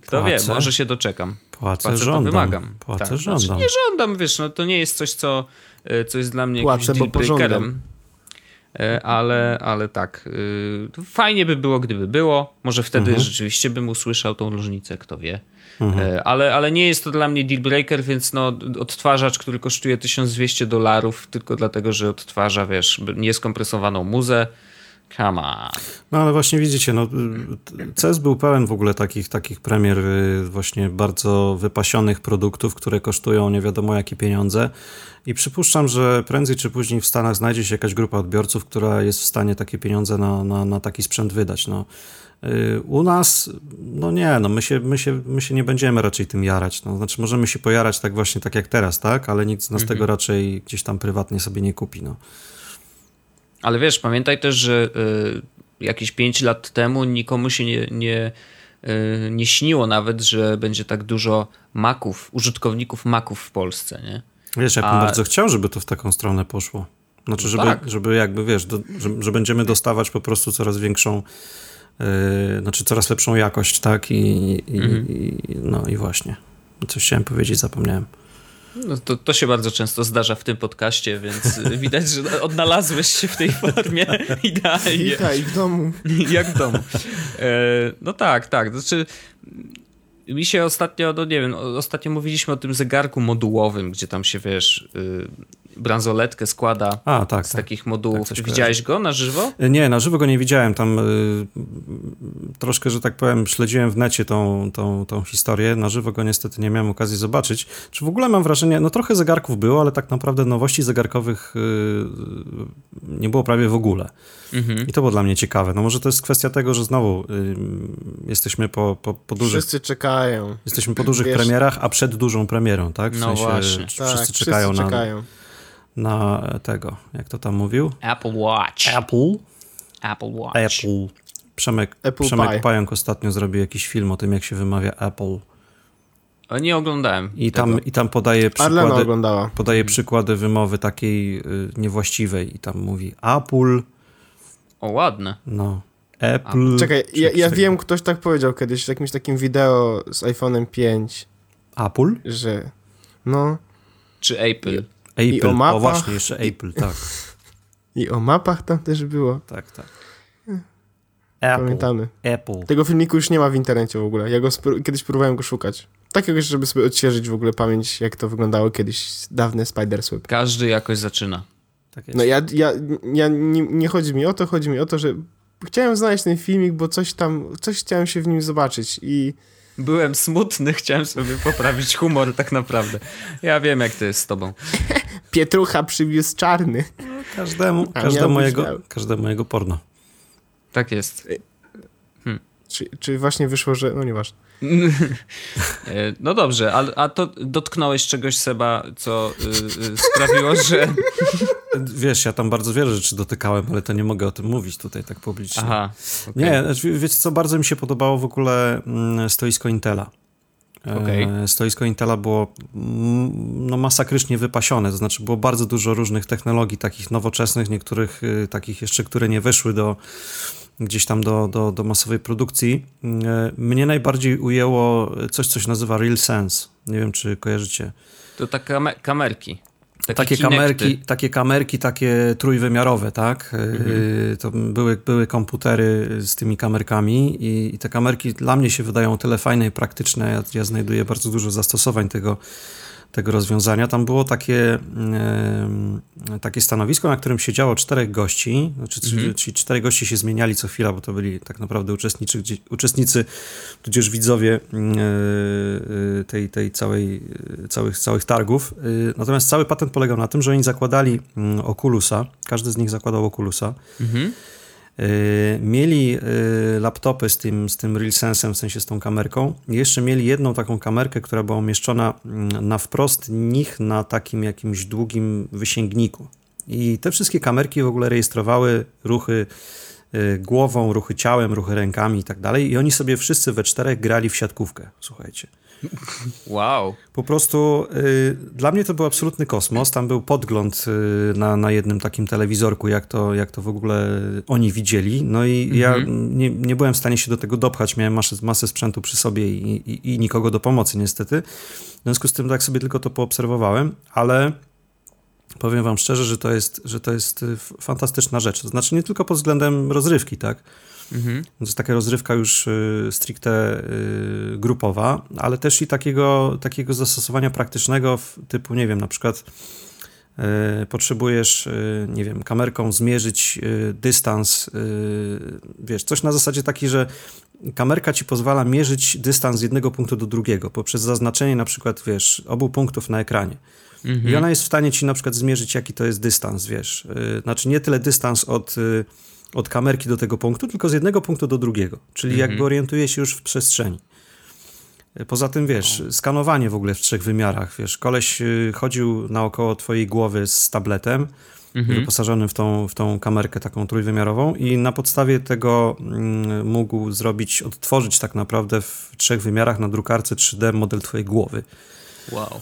Kto Płacę. wie, może się doczekam. Płacę, Płacę, to żądam. wymagam. Płacę, Tak. żądam. Znaczy, nie żądam, wiesz, no to nie jest coś, co, e, co jest dla mnie Płacę, jakimś dealbreakerem. E, Ale, ale tak, to fajnie by było, gdyby było. Może wtedy Mhm. rzeczywiście bym usłyszał tą różnicę, kto wie. E, Ale, ale nie jest to dla mnie deal breaker, więc no, odtwarzacz, który kosztuje 1200 dolarów, tylko dlatego, że odtwarza, wiesz, nieskompresowaną muzę. Come on. No ale właśnie widzicie, no, CES był pełen w ogóle takich, takich premier y, właśnie bardzo wypasionych produktów, które kosztują nie wiadomo jakie pieniądze i przypuszczam, że prędzej czy później w Stanach znajdzie się jakaś grupa odbiorców, która jest w stanie takie pieniądze na, na, na taki sprzęt wydać. No. Y, U nas, no nie, no my się, my, się, my się nie będziemy raczej tym jarać. No. Znaczy możemy się pojarać tak właśnie tak jak teraz, tak? Ale nikt z nas tego raczej gdzieś tam prywatnie sobie nie kupi. No. Ale wiesz, pamiętaj też, że y, jakieś 5 lat temu nikomu się nie, nie, y, nie śniło nawet, że będzie tak dużo maków, użytkowników maków w Polsce, nie? Wiesz, ja bym A- bardzo chciał, żeby to w taką stronę poszło. Znaczy, żeby, tak. żeby jakby, wiesz, do, że, że będziemy dostawać po prostu coraz większą, yy, znaczy coraz lepszą jakość, tak? I, i, i, no i właśnie. Coś chciałem powiedzieć, zapomniałem. No to, to się bardzo często zdarza w tym podcaście, więc widać, że odnalazłeś się w tej formie idealnie. Witaj w domu. Jak w domu. E, no tak, tak. Znaczy, mi się ostatnio, no nie wiem, ostatnio mówiliśmy o tym zegarku modułowym, gdzie tam się, wiesz, y, bransoletkę składa A, tak, z tak. takich modułów. Tak, widziałeś go na żywo? Nie, na żywo go nie widziałem. Tam y, troszkę, że tak powiem, śledziłem w necie tą, tą, tą historię. Na żywo go niestety nie miałem okazji zobaczyć. Czy w ogóle mam wrażenie, no trochę zegarków było, ale tak naprawdę nowości zegarkowych y, nie było prawie w ogóle. Mhm. I to było dla mnie ciekawe. No może to jest kwestia tego, że znowu y, jesteśmy po, po, po dużych, Wszyscy czekają. jesteśmy po dużych Wiesz- premierach, a przed dużą premierą, tak? W No sensie właśnie. wszyscy Tak, czekają, wszyscy na, czekają. Na tego, jak to tam mówił? Apple Watch. Apple. Apple Watch. Apple. Przemek, Apple Przemek Pie. Pająk ostatnio zrobił jakiś film o tym, jak się wymawia Apple. O, Nie oglądałem. I tego. tam, i tam podaje przykłady, oglądała. podaje przykłady wymowy takiej y, niewłaściwej. I tam mówi Apple, O, ładne. no, Apple. Czekaj, ja, ja wiem, ktoś tak powiedział kiedyś w jakimś takim wideo z iPhone'em 5, Apple? że no Czy Apple. Apple, o o, mapach. właśnie, jeszcze Apple, tak, i o mapach tam też było. tak, tak. Apple, Pamiętamy. Apple. Tego filmiku już nie ma w internecie w ogóle. Ja go kiedyś próbowałem go szukać. Takiego, żeby sobie odświeżyć w ogóle pamięć, jak to wyglądało kiedyś, dawne Spider-Swap. Każdy jakoś zaczyna. Tak. No ja, ja, ja nie, nie chodzi mi o to, chodzi mi o to, że chciałem znaleźć ten filmik, bo coś tam, coś chciałem się w nim zobaczyć i Byłem smutny, chciałem sobie poprawić humor tak naprawdę. Ja wiem, jak to jest z tobą. Pietrucha przywiózł czarny. Każdemu, A każdemu, być jego, każdemu jego porno. Tak jest. Czy, czy właśnie wyszło, że... No nieważne. E, No dobrze, a, a to dotknąłeś czegoś, Seba, co y, y, sprawiło, że... Wiesz, ja tam bardzo wiele rzeczy dotykałem, ale to nie mogę o tym mówić tutaj tak publicznie. Aha, okej. Nie, znaczy, wiecie co, bardzo mi się podobało w ogóle mm, stoisko Intela. E, Okej. Stoisko Intela było mm, no, masakrycznie wypasione, to znaczy było bardzo dużo różnych technologii takich nowoczesnych, niektórych y, takich jeszcze, które nie weszły do gdzieś tam do, do, do masowej produkcji. E, Mnie najbardziej ujęło coś, co się nazywa Real Sense. Nie wiem, czy kojarzycie. To tak kame- kamerki. takie kamerki, takie kamerki, takie trójwymiarowe, tak? Mhm. To były, były komputery z tymi kamerkami i, i, te kamerki dla mnie się wydają tyle fajne i praktyczne. Ja, ja znajduję bardzo dużo zastosowań tego tego rozwiązania. Tam było takie, takie stanowisko, na którym siedziało czterech gości, znaczy, mhm. czyli cztery goście się zmieniali co chwila, bo to byli tak naprawdę uczestnicy, uczestnicy tudzież widzowie e, tej, tej całej, całych, całych targów. E, natomiast cały patent polegał na tym, że oni zakładali mm, Oculusa, każdy z nich zakładał Oculusa. Mhm. Y, mieli y, laptopy z tym, z tym RealSense'em, w sensie z tą kamerką. jeszcze mieli jedną taką kamerkę, która była umieszczona mm, na wprost nich na takim jakimś długim wysięgniku. I te wszystkie kamerki w ogóle rejestrowały ruchy y, głową, ruchy ciałem, ruchy rękami i tak dalej. I oni sobie wszyscy we czterech grali w siatkówkę, słuchajcie. Wow. Po prostu y, dla mnie to był absolutny kosmos. Tam był podgląd y, na, na jednym takim telewizorku, jak to, jak to w ogóle oni widzieli. No i mhm. ja nie, nie byłem w stanie się do tego dopchać. Miałem masę, masę sprzętu przy sobie i, i, i nikogo do pomocy, niestety. W związku z tym tak sobie tylko to poobserwowałem, ale powiem wam szczerze, że to jest, że to jest y, fantastyczna rzecz. To znaczy nie tylko pod względem rozrywki, tak? Mhm. To jest taka rozrywka już y, stricte y, grupowa, ale też i takiego, takiego zastosowania praktycznego typu, nie wiem, na przykład y, potrzebujesz, nie wiem, kamerką zmierzyć dystans, wiesz, coś na zasadzie taki, że kamerka ci pozwala mierzyć dystans z jednego punktu do drugiego poprzez zaznaczenie na przykład, wiesz, obu punktów na ekranie. Mhm. I ona jest w stanie ci na przykład zmierzyć, jaki to jest dystans, wiesz. Znaczy nie tyle dystans od od kamerki do tego punktu, tylko z jednego punktu do drugiego. Czyli mhm. jakby orientuje się już w przestrzeni. Poza tym, wiesz, skanowanie w ogóle w trzech wymiarach, wiesz, koleś y, chodził naokoło twojej głowy z tabletem, mhm. wyposażonym w tą, w tą kamerkę taką trójwymiarową i na podstawie tego mm, mógł zrobić, odtworzyć tak naprawdę w trzech wymiarach na drukarce 3D model twojej głowy. Wow.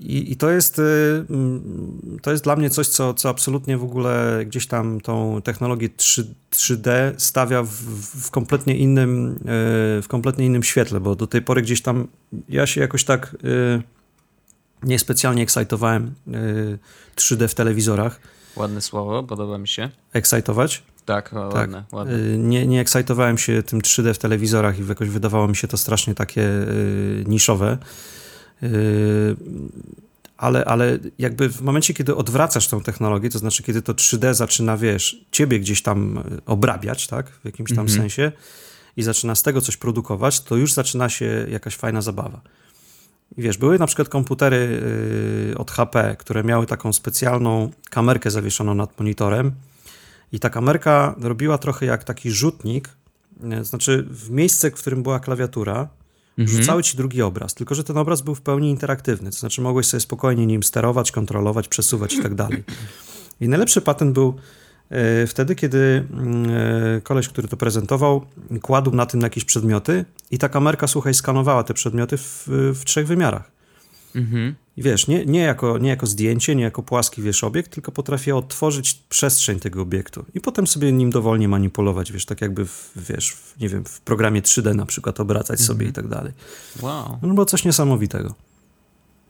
I, I, to, jest, y, mm, to jest dla mnie coś, co, co absolutnie w ogóle gdzieś tam tą technologię 3, 3D stawia w, w, kompletnie innym, y, w kompletnie innym świetle, bo do tej pory gdzieś tam ja się jakoś tak y, niespecjalnie ekscytowałem 3D w telewizorach. Ładne słowo, podoba mi się. Ekscytować? Tak, ładne, tak. ładne. Nie, nie ekscytowałem się tym 3D w telewizorach i jakoś wydawało mi się to strasznie takie niszowe. Yy, ale, ale jakby w momencie, kiedy odwracasz tą technologię, to znaczy, kiedy to 3D zaczyna, wiesz, ciebie gdzieś tam e, obrabiać, tak, w jakimś tam -hmm. sensie i zaczyna z tego coś produkować, to już zaczyna się jakaś fajna zabawa. I wiesz, były na przykład komputery yy, od HP, które miały taką specjalną kamerkę zawieszoną nad monitorem i ta kamerka robiła trochę jak taki rzutnik, znaczy w miejsce, w którym była klawiatura, mhm. rzucały ci drugi obraz, tylko że ten obraz był w pełni interaktywny, to znaczy mogłeś sobie spokojnie nim sterować, kontrolować, przesuwać i tak dalej. I najlepszy patent był e, wtedy, kiedy mm, e, koleś, który to prezentował, kładł na tym jakieś przedmioty i ta kamerka, słuchaj, skanowała te przedmioty w, w trzech wymiarach. Mhm. I wiesz, nie, nie, jako, nie jako zdjęcie, nie jako płaski, wiesz, obiekt, tylko potrafię odtworzyć przestrzeń tego obiektu i potem sobie nim dowolnie manipulować, wiesz, tak jakby, w, wiesz, w, nie wiem, w programie 3D na przykład obracać mhm. sobie i tak dalej. Wow. No było coś niesamowitego.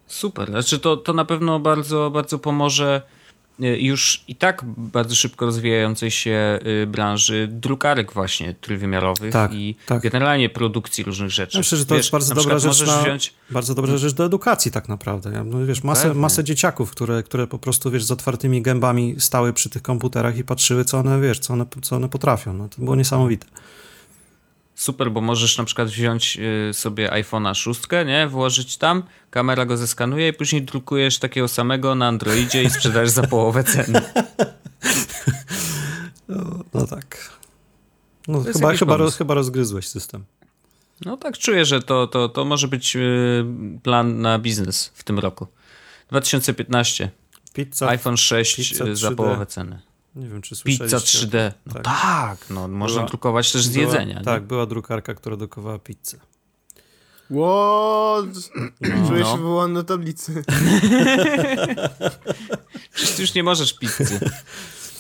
Super, znaczy to, to na pewno bardzo, bardzo pomoże już i tak bardzo szybko rozwijającej się y, branży drukarek właśnie trójwymiarowych tak, i tak. generalnie produkcji różnych rzeczy. Myślę, że to wiesz, jest bardzo dobra rzecz na, wziąć... bardzo dobra rzecz do edukacji tak naprawdę. No, wiesz, masę, masę dzieciaków, które, które po prostu wiesz, z otwartymi gębami stały przy tych komputerach i patrzyły, co one, wiesz, co one, co one potrafią. No, to było niesamowite super, bo możesz na przykład wziąć y, sobie iPhone'a 6, nie? Włożyć tam, kamera go zeskanuje i później drukujesz takiego samego na Androidzie i sprzedajesz za połowę ceny. No, no tak. No, chyba, chyba, roz, chyba rozgryzłeś system. No tak, czuję, że to, to, to może być y, plan na biznes w tym roku. 2015. Pizza, iPhone 6 pizza za połowę ceny. Nie wiem, czy słyszeliście. Pizza 3D. No tak, tak no, można była, drukować też z była, jedzenia. Tak, nie? była drukarka, która drukowała pizzę. What? No. Czuję no. się wywołany na tablicy. Przecież ty już nie możesz pizzy.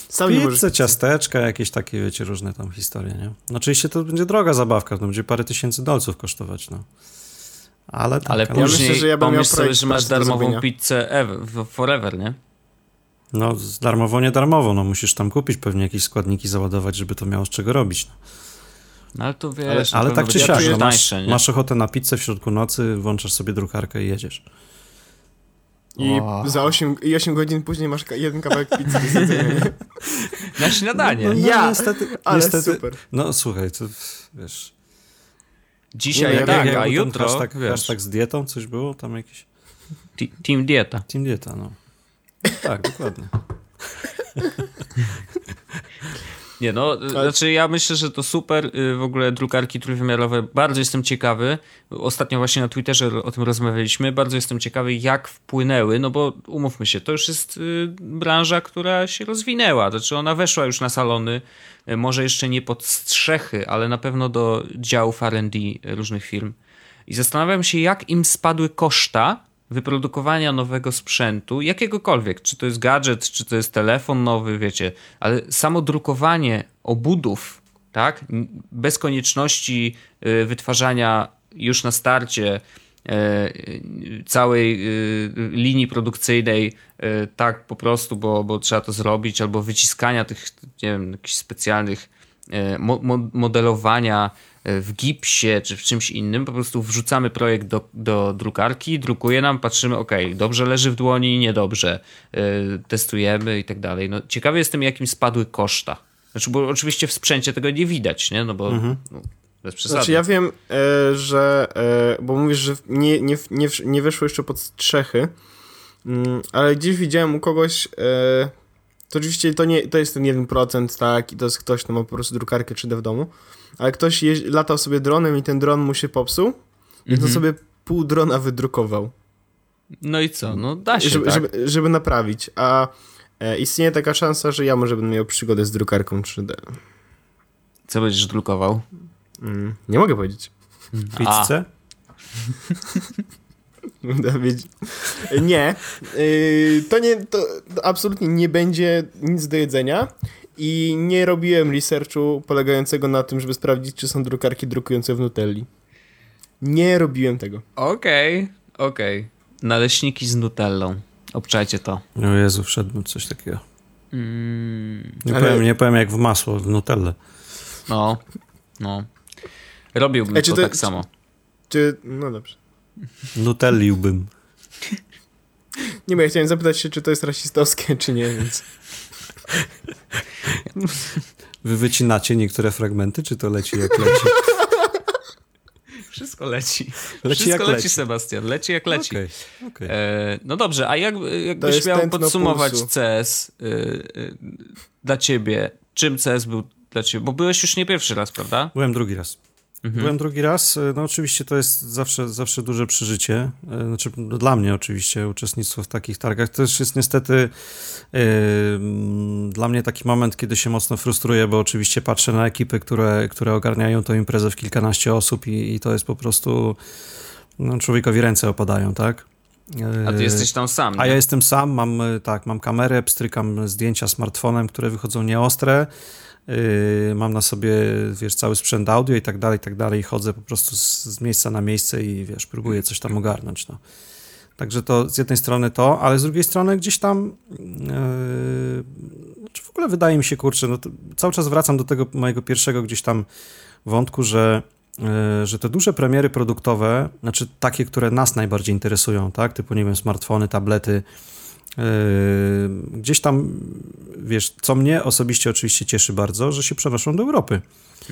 Sam Pizzę, ciasteczka, jakieś takie, wiecie, różne tam historie, nie? No oczywiście to będzie droga zabawka, to będzie parę tysięcy dolców kosztować, no. Ale, tak, Ale później myślę, że ja bym miał pomyśl sobie, że masz darmową pizzę ever, w- forever, nie? No, z- darmowo, nie darmowo, no musisz tam kupić pewnie jakieś składniki, załadować, żeby to miało z czego robić. No. No ale to wiesz, Ale tak czy siak, no, masz, masz ochotę na pizzę w środku nocy, włączasz sobie drukarkę i jedziesz. I O. za 8, i 8 godzin później masz jeden kawałek pizzy do? Na śniadanie. No, Ja, niestety, ale niestety, super. No słuchaj, to wiesz... Dzisiaj Nie, no, tak, jak- a jutro, Aż tak, wiesz, aż tak z dietą coś było? Tam jakieś... team dieta. Team dieta, no. Tak, dokładnie. Nie no, y, znaczy ja myślę, że to super, y, w ogóle drukarki trójwymiarowe, bardzo jestem ciekawy, ostatnio właśnie na Twitterze o tym rozmawialiśmy, bardzo jestem ciekawy jak wpłynęły, no bo umówmy się, to już jest y, branża, która się rozwinęła, znaczy ona weszła już na salony, y, może jeszcze nie pod strzechy, ale na pewno do działów R&D różnych firm. I zastanawiam się jak im spadły koszta wyprodukowania nowego sprzętu, jakiegokolwiek, czy to jest gadżet, czy to jest telefon nowy, wiecie, ale samo drukowanie obudów, tak, bez konieczności y, wytwarzania już na starcie y, całej y, linii produkcyjnej tak po prostu, bo, bo trzeba to zrobić, albo wyciskania tych, nie wiem, jakichś specjalnych mo, mo, modelowania w gipsie czy w czymś innym, po prostu wrzucamy projekt do, do drukarki, drukuje nam, patrzymy, ok, dobrze leży w dłoni, niedobrze, e, testujemy i tak dalej. No, ciekawy jestem, jakim spadły koszta. Znaczy, bo oczywiście w sprzęcie tego nie widać, nie? No bo no, bez przesady. Znaczy ja wiem, e, że, e, bo mówisz, że nie, nie, nie, nie weszło jeszcze pod strzechy, mm, ale gdzieś widziałem u kogoś, e, to oczywiście to, nie, to jest ten 1%, tak, i to jest ktoś, kto ma po prostu drukarkę 3D w domu, ale ktoś latał sobie dronem i ten dron mu się popsuł, i to sobie pół drona wydrukował, No i co? No da się, żeby, tak? żeby, żeby naprawić, a e, istnieje taka szansa, że ja może będę miał przygodę z drukarką 3D. Co będziesz drukował? Mm, nie mogę powiedzieć. Pizzę? Nie. Yy, to nie, to absolutnie nie będzie nic do jedzenia i nie robiłem researchu polegającego na tym, żeby sprawdzić, czy są drukarki drukujące w Nutelli. Nie robiłem tego. Okej, okej. Naleśniki z nutellą. Obczajcie to. O Jezu, wszedł coś takiego. Mm, Nie, Ale- powiem, nie powiem jak w masło, w nutellę. no, no. Robiłbym czy to, to- tak samo. Czy. No dobrze. Nutelliłbym. Nie, bo ja chciałem zapytać się, czy to jest rasistowskie, czy nie, więc. Wy wycinacie niektóre fragmenty, czy to leci jak leci? Wszystko leci. Leci Wszystko jak leci, leci. Sebastian. Leci jak leci. Okej, okej. E, no dobrze, a jak, jakbyś miał podsumować pulsu. CS y, y, dla ciebie? Czym CS był dla ciebie? Bo byłeś już nie pierwszy raz, prawda? Byłem drugi raz. Mhm. Byłem drugi raz. No oczywiście to jest zawsze, zawsze duże przeżycie. E, Znaczy no, dla mnie oczywiście uczestnictwo w takich targach. To też jest niestety e, mm, dla mnie taki moment, kiedy się mocno frustruję, bo oczywiście patrzę na ekipy, które, które ogarniają tą imprezę w kilkanaście osób i, i to jest po prostu no, człowiekowi ręce opadają, tak? E, A ty jesteś tam sam, A nie? ja jestem sam, mam e, tak, mam kamerę, pstrykam zdjęcia smartfonem, które wychodzą nieostre. Yy, mam na sobie, wiesz, cały sprzęt audio i tak dalej, i tak dalej. Chodzę po prostu z, z miejsca na miejsce i wiesz, próbuję coś tam ogarnąć. No. Także to z jednej strony to, ale z drugiej strony gdzieś tam yy, czy w ogóle wydaje mi się, kurczę, no cały czas wracam do tego mojego pierwszego gdzieś tam wątku, że yy, że te duże premiery produktowe, znaczy takie, które nas najbardziej interesują, tak, typu, nie wiem, smartfony, tablety, gdzieś tam, wiesz, co mnie osobiście oczywiście cieszy bardzo, że się przenoszą do Europy.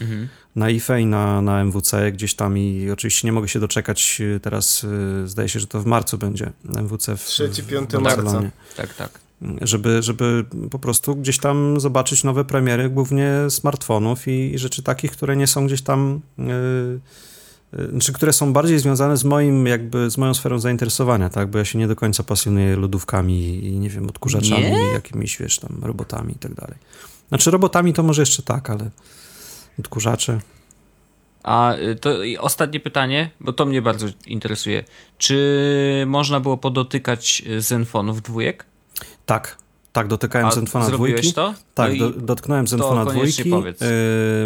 Mhm. Na IFE i na, na MWC gdzieś tam i oczywiście nie mogę się doczekać yy, teraz, yy, zdaje się, że to w marcu będzie MWC w, 3-5 w Barcelonie. marca. Tak, tak. Żeby, żeby po prostu gdzieś tam zobaczyć nowe premiery, głównie smartfonów i, i rzeczy takich, które nie są gdzieś tam, yy, yy, znaczy, które są bardziej związane z moim, jakby, z moją sferą zainteresowania, tak, bo ja się nie do końca pasjonuję lodówkami i, nie wiem, odkurzaczami, Nie? jakimiś, wiesz, tam, robotami i tak dalej. Znaczy, robotami to może jeszcze tak, ale odkurzacze. A y, to i ostatnie pytanie, bo to mnie bardzo interesuje. Czy można było podotykać y, Zenfonów dwójek? Tak, tak, dotykałem Zenfona zrobiłeś dwójki. to? Tak, No do, dotknąłem Zenfona dwójki. powiedz. Yy,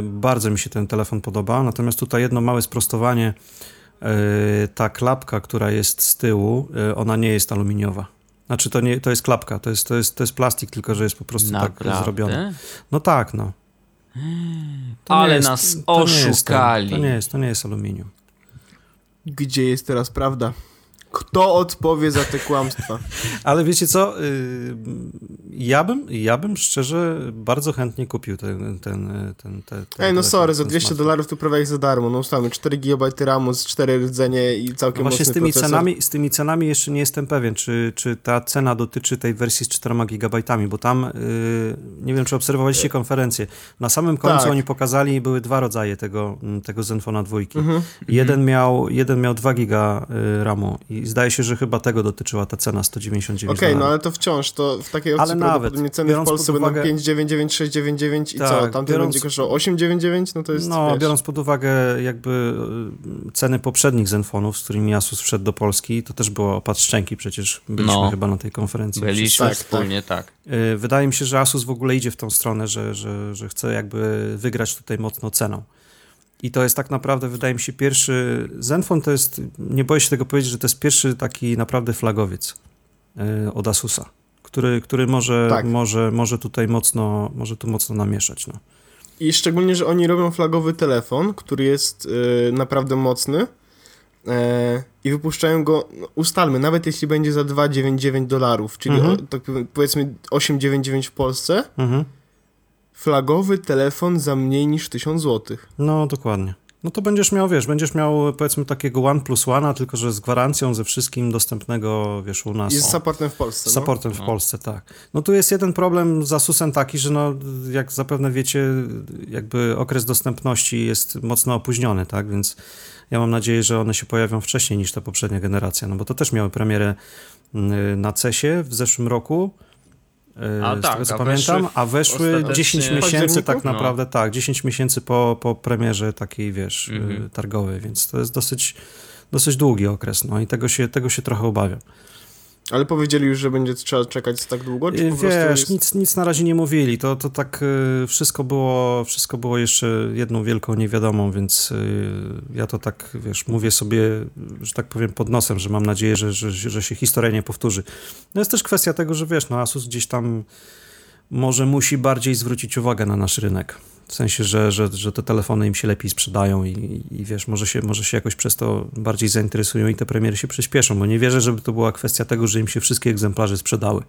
bardzo mi się ten telefon podoba, natomiast tutaj jedno małe sprostowanie. e, ta klapka, która jest z tyłu, e, ona nie jest aluminiowa. Znaczy to, nie, to jest klapka, to jest, to, jest, to jest plastik, tylko że jest po prostu Naprawdę? tak zrobione. No tak, no. To Ale jest- nas to nie jest ten- oszukali. To nie jest, to nie jest aluminium. Gdzie jest teraz prawda? Kto odpowie za te kłamstwa? Ale wiecie co? y, Ja bym, ja bym szczerze bardzo chętnie kupił ten. ten, ten, ten, ten Ej, no sorry, za ten 200 smartfon. dolarów tu prawie jak za darmo. No ustalmy, 4 GB RAMu z 4 rdzenie i całkiem No właśnie z tymi, procesor. cenami, z tymi cenami jeszcze nie jestem pewien, czy, czy ta cena dotyczy tej wersji z 4 GB, bo tam, y, nie wiem, czy obserwowaliście konferencję, na samym końcu Tak. oni pokazali, były dwa rodzaje tego, mm, tego Zenfona 2. Mhm. Jeden, miał, jeden miał 2 giga y, RAMu i zdaje się, że chyba tego dotyczyła ta cena 199 Okej, no dolarów. ale to wciąż, to w takiej opcji Ale nawet, prawdopodobnie ceny w Polsce pod będą uwagę- 5,99699 i Tak, co? Tamten biorąc- będzie kosztował 8,99? No to jest, No, wiesz, biorąc pod uwagę jakby y, ceny poprzednich Zenfonów, z którymi Asus wszedł do Polski, to też było opad szczęki, przecież byliśmy No. chyba na tej konferencji. Byliśmy Tak, wspólnie, tak. Y, Wydaje mi się, że Asus w ogóle idzie w tą stronę, że, że, że chce jakby wygrać tutaj mocno ceną. I to jest tak naprawdę, wydaje mi się, pierwszy. Zenfon to jest, nie boję się tego powiedzieć, że to jest pierwszy taki naprawdę flagowiec y, od Asusa, który, który może, Tak. może, może tutaj mocno, może tu mocno namieszać. No. I szczególnie, że oni robią flagowy telefon, który jest y, naprawdę mocny e, i wypuszczają go, no, ustalmy, nawet jeśli będzie za 2,99 dolarów, czyli Mhm. o, tak powiedzmy 8,99 w Polsce, Mhm. Flagowy telefon za mniej niż 1000 zł. No, dokładnie. No to będziesz miał, wiesz, będziesz miał powiedzmy takiego One plus One'a, tylko że z gwarancją, ze wszystkim dostępnego, wiesz, u nas. I z supportem w Polsce. Z no. supportem w No. Polsce, tak. No tu jest jeden problem z Asusem taki, że no, jak zapewne wiecie, jakby okres dostępności jest mocno opóźniony, tak, więc ja mam nadzieję, że one się pojawią wcześniej niż ta poprzednia generacja, no bo to też miały premierę mm, na CESie w zeszłym roku, A z tak, tego co a pamiętam, weszły a weszły ostatecznie 10 w miesięcy tak No. naprawdę, tak, 10 miesięcy po, po premierze takiej, wiesz, y, Mhm. targowej, więc to jest dosyć, dosyć długi okres, no i tego się, tego się trochę obawiam. Ale powiedzieli już, że będzie trzeba czekać tak długo, czy po prostu Wiesz, jest... nic, nic na razie nie mówili. To, to tak y, wszystko było, wszystko było jeszcze jedną wielką niewiadomą, więc y, ja to tak, wiesz, mówię sobie, że tak powiem, pod nosem, że mam nadzieję, że, że, że się historia nie powtórzy. No jest też kwestia tego, że wiesz, no Asus gdzieś tam może musi bardziej zwrócić uwagę na nasz rynek. W sensie, że, że, że te telefony im się lepiej sprzedają i, i wiesz, może się, może się jakoś przez to bardziej zainteresują i te premiery się przyspieszą, bo nie wierzę, żeby to była kwestia tego, że im się wszystkie egzemplarze sprzedały.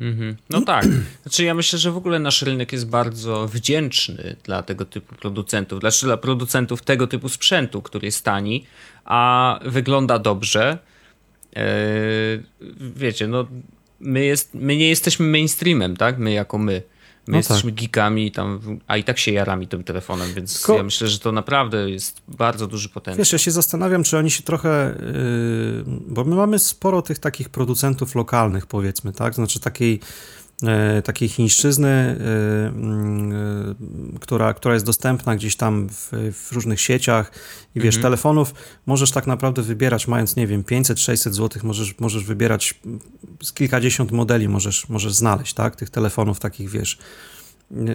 Mhm. No tak. Znaczy ja myślę, że w ogóle nasz rynek jest bardzo wdzięczny dla tego typu producentów, znaczy dla producentów tego typu sprzętu, który jest tani, a wygląda dobrze. Eee, wiecie, no my, jest, my nie jesteśmy mainstreamem, tak? My jako my. My No jesteśmy geekami, tam, a i tak się jarami tym telefonem, więc Tylko- ja myślę, że to naprawdę jest bardzo duży potencjał. Wiesz, ja się zastanawiam, czy oni się trochę, yy, bo my mamy sporo tych takich producentów lokalnych, powiedzmy, tak? Znaczy takiej, takiej chińszczyzny, yy, yy, która, która jest dostępna gdzieś tam w, w różnych sieciach i wiesz, Mhm. telefonów możesz tak naprawdę wybierać, mając, nie wiem, 500-600 zł, możesz, możesz wybierać z kilkadziesiąt modeli, możesz, możesz znaleźć, tak? Tych telefonów takich, wiesz,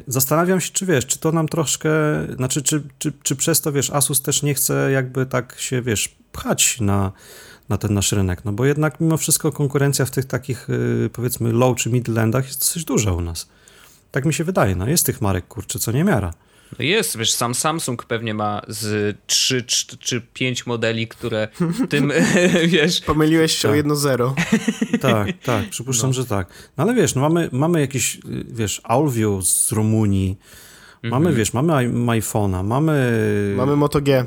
Zastanawiam się, czy wiesz, czy to nam troszkę, znaczy, czy, czy, czy przez to, wiesz, Asus też nie chce jakby tak się, wiesz, pchać na, na ten nasz rynek, no bo jednak mimo wszystko konkurencja w tych takich, y, powiedzmy, low czy middle endach jest dosyć duża u nas. Tak mi się wydaje, no jest tych marek, kurczę, co nie miara. No jest, wiesz, sam Samsung pewnie ma z 3 czy, czy 5 modeli, które w tym, wiesz, Pomyliłeś się o Tak. jedno zero. Tak, tak, przypuszczam, że tak. No ale wiesz, no mamy, mamy jakiś, y, wiesz, Aulvio z Rumunii, mamy, wiesz, mamy iPhone'a, mamy... Mamy Moto G.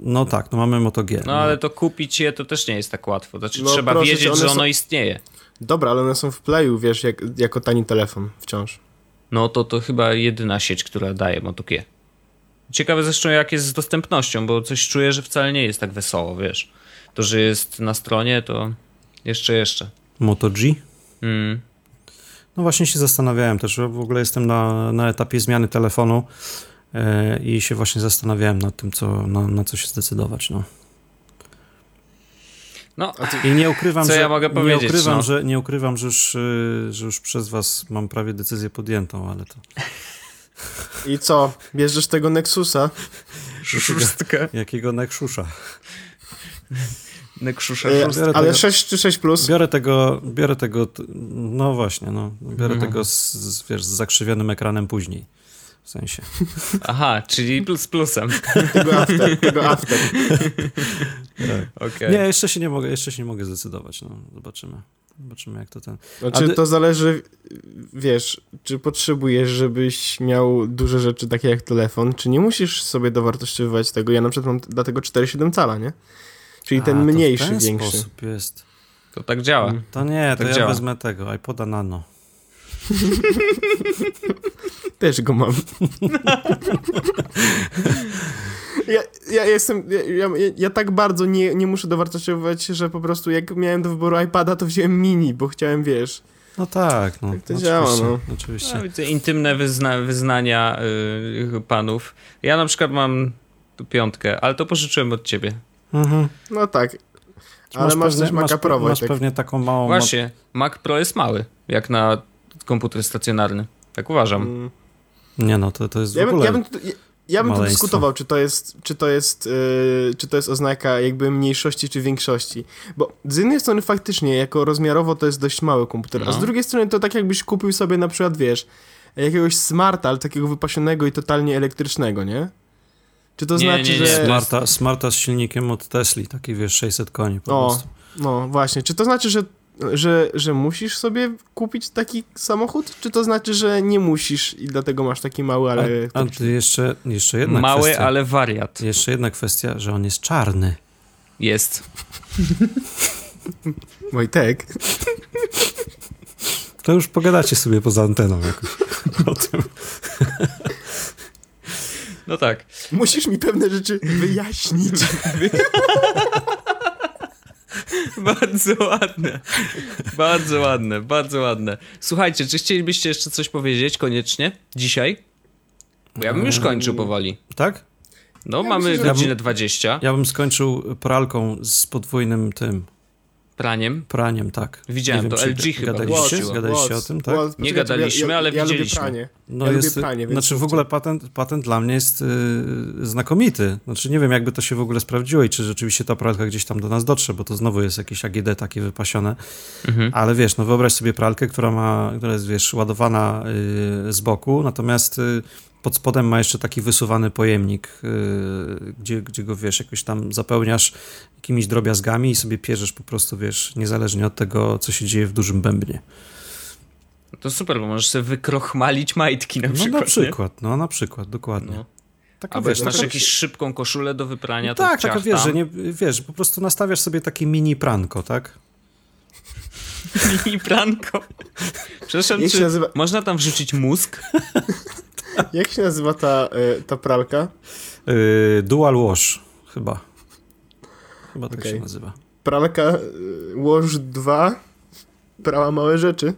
No tak, no mamy Moto G. no ale to kupić je to też nie jest tak łatwo. Znaczy No trzeba cię, wiedzieć, one że są- ono istnieje. Dobra, ale one są w Playu, wiesz, jak, jako tani telefon wciąż. No to to chyba jedyna sieć, która daje Moto G. Ciekawe zresztą jak jest z dostępnością, bo coś czuję, że wcale nie jest tak wesoło, wiesz. To, że jest na stronie, to jeszcze, jeszcze. Moto G. Mm. No właśnie się zastanawiałem też, że w ogóle jestem na, na etapie zmiany telefonu i się właśnie zastanawiałem nad tym, co, na, na co się zdecydować, no. No, I nie ukrywam, Co że, ja mogę nie ukrywam, no? że nie ukrywam, że już, y, że już przez was mam prawie decyzję podjętą, ale to I co? Bierzesz tego Nexusa? Szóstka. Jakiego nekrzusza. Nekrzusza E, ale tego- 6 czy 6 plus? Biorę tego, biorę tego, no właśnie, no, biorę Mhm. tego z, z, wiesz, z zakrzywionym ekranem później. W sensie. Aha, czyli plus z plusem. Tego after, tego after. Okej. Nie, jeszcze się nie mogę, jeszcze się nie mogę zdecydować, no, zobaczymy. Zobaczymy jak to ten... Znaczy, A ty- to zależy, wiesz, czy potrzebujesz, żebyś miał duże rzeczy takie jak telefon, czy nie musisz sobie dowartościowywać tego. Ja na przykład mam dlatego 4,7 cala, nie? Czyli ten A, to mniejszy, w ten większy. sposób jest. To tak działa. To nie, to Tak ja działa. wezmę tego, iPoda Nano. Też go mam. ja, ja jestem, ja, ja, ja tak bardzo nie, nie muszę dowartościowywać, że po prostu jak miałem do wyboru iPada, to wziąłem mini, bo chciałem, wiesz, No tak, no. Tak to oczywiście, działa, no. Oczywiście. No, intymne wyzna wyznania y, panów. Ja na przykład mam tu piątkę, ale to pożyczyłem od ciebie. Mhm. no tak. Ale masz, też Maca masz, Pro, masz Wojtek. pewnie taką małą... Właśnie, Mac Pro jest mały, jak na komputer stacjonarny. Tak uważam. Mm. Nie no, to, to jest w Ja bym, ogóle... ja bym, tu- ja, ja bym tu dyskutował, czy to jest, czy to jest, yy, czy to jest oznaka jakby mniejszości czy większości. Bo z jednej strony faktycznie, jako rozmiarowo to jest dość mały komputer, a z No. drugiej strony to tak jakbyś kupił sobie na przykład, wiesz, jakiegoś smarta, ale takiego wypasionego i totalnie elektrycznego, nie? Czy to Nie, znaczy, nie, nie, że... Smarta, smarta z silnikiem od Tesli, taki wiesz, 600 koni po O, prostu. no właśnie. Czy to znaczy, że, że, że musisz sobie kupić taki samochód? Czy to znaczy, że nie musisz i dlatego masz taki mały, ale... A, a jeszcze, jeszcze jedna Mały, kwestia. ale wariat Jeszcze jedna kwestia, że on jest czarny. jest. Wojtek. To już pogadacie sobie poza anteną jakoś o tym. No tak. Musisz mi pewne rzeczy wyjaśnić. Bardzo ładne. Bardzo ładne, bardzo ładne. Słuchajcie, czy chcielibyście jeszcze coś powiedzieć koniecznie dzisiaj? Bo ja bym już kończył powoli. Tak? No, Ja mamy myślę, godzinę 20. Ja bym skończył pralką z podwójnym tym Praniem. praniem, tak. Widziałem, Nie to LG chyba Gadaliście, włączyło. gadaliście o tym, tak? Nie gadaliśmy, ale ja, ja lubię widzieliśmy. pranie. No Ja jest, lubię pranie, znaczy w ogóle patent, patent dla mnie jest yy, znakomity. Znaczy nie wiem, jakby to się w ogóle sprawdziło i czy rzeczywiście ta pralka gdzieś tam do nas dotrze, bo to znowu jest jakieś AGD takie wypasione. Mhm. Ale wiesz, no wyobraź sobie pralkę, która ma, która jest, wiesz, ładowana yy, z boku, natomiast yy, pod spodem ma jeszcze taki wysuwany pojemnik, yy, gdzie, gdzie go, wiesz, jakoś tam zapełniasz jakimiś drobiazgami i sobie pierzesz po prostu, wiesz, niezależnie od tego, co się dzieje w dużym bębnie. To super, bo możesz sobie wykrochmalić majtki na No przykład. na przykład, no na przykład, Nie? dokładnie. No. Taka, Albo wiesz, masz taka- jakąś szybką koszulę do wyprania, to tak, taka wiesz, że nie, wiesz, po prostu nastawiasz sobie takie mini pranko, tak? Mini pranko. Przepraszam, czy nazywa- można tam wrzucić mózg? Jak się nazywa ta, e, ta pralka? Yy, dual wash, chyba. Chyba tak Okej. się nazywa. Pralka e, Wash 2 prała małe rzeczy.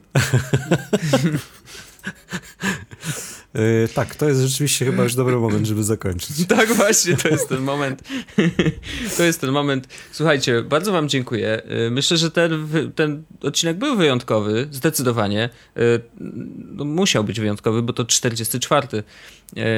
Yy, tak, to jest rzeczywiście chyba już dobry moment, żeby zakończyć. Tak, właśnie, to jest ten moment. To jest ten moment. Słuchajcie, bardzo Wam dziękuję. Y, Myślę, że ten, ten odcinek był wyjątkowy, zdecydowanie. Y, No, musiał być wyjątkowy, bo to 44.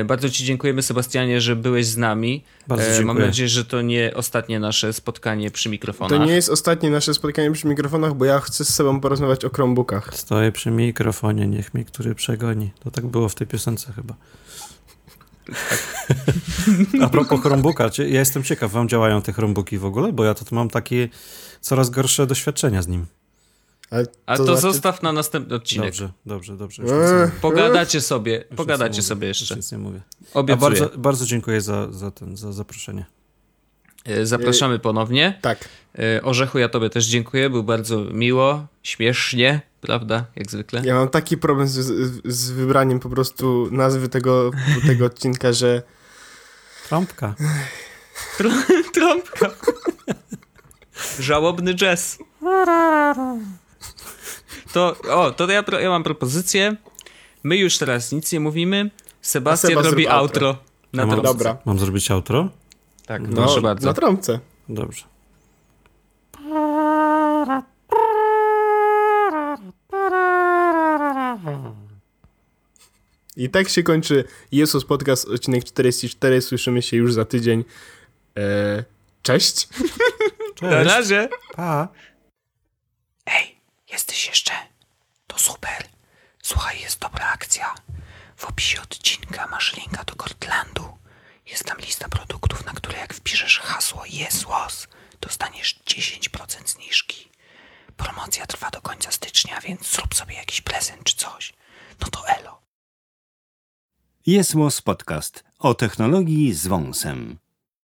Y, Bardzo Ci dziękujemy, Sebastianie, że byłeś z nami. Bardzo E, dziękuję. Mam nadzieję, że to nie ostatnie nasze spotkanie przy mikrofonach. To nie jest ostatnie nasze spotkanie przy mikrofonach, bo ja chcę z sobą porozmawiać o Chromebookach. Stoję przy mikrofonie, niech mnie który przegoni. To tak było w tej piosence chyba. A propos Chromebooka, ja jestem ciekaw, wam działają te Chromebooki w ogóle? Bo ja to mam takie coraz gorsze doświadczenia z nim. Ale A to, znaczy- zostaw na następny odcinek. Dobrze, dobrze, dobrze. Eee. Pogadacie sobie, Już pogadacie sobie jeszcze. Nic nie mówię. A Obiecuję. bardzo, bardzo dziękuję za, za, ten, za zaproszenie. E, Zapraszamy ponownie. Tak. E, Orzechu, ja tobie też dziękuję. Był bardzo miło, śmiesznie, prawda? Jak zwykle. Ja mam taki problem z, z, wybraniem po prostu nazwy tego, tego odcinka, że Trąbka. Trąbka. Żałobny jazz. To, o, to ja, ja mam propozycję. My już teraz nic nie mówimy. Sebastian Seba robi outro. outro. Na Ja mam. Dobra. mam zrobić outro? Tak, no, proszę bardzo. na trąbce. Dobrze. I tak się kończy Jesus Podcast, odcinek 44. Słyszymy się już za tydzień. E, cześć. Cześć. Na razie. Pa. Ej, jesteś jeszcze? To super. Słuchaj, jest dobra akcja. W opisie odcinka masz linka do Cortlandu. Jest tam lista produktów, na które jak wpiszesz hasło JESWOS, dostaniesz 10% zniżki. Promocja trwa do końca stycznia, więc zrób sobie jakiś prezent czy coś. No to elo. Jest Podcast o technologii z wąsem.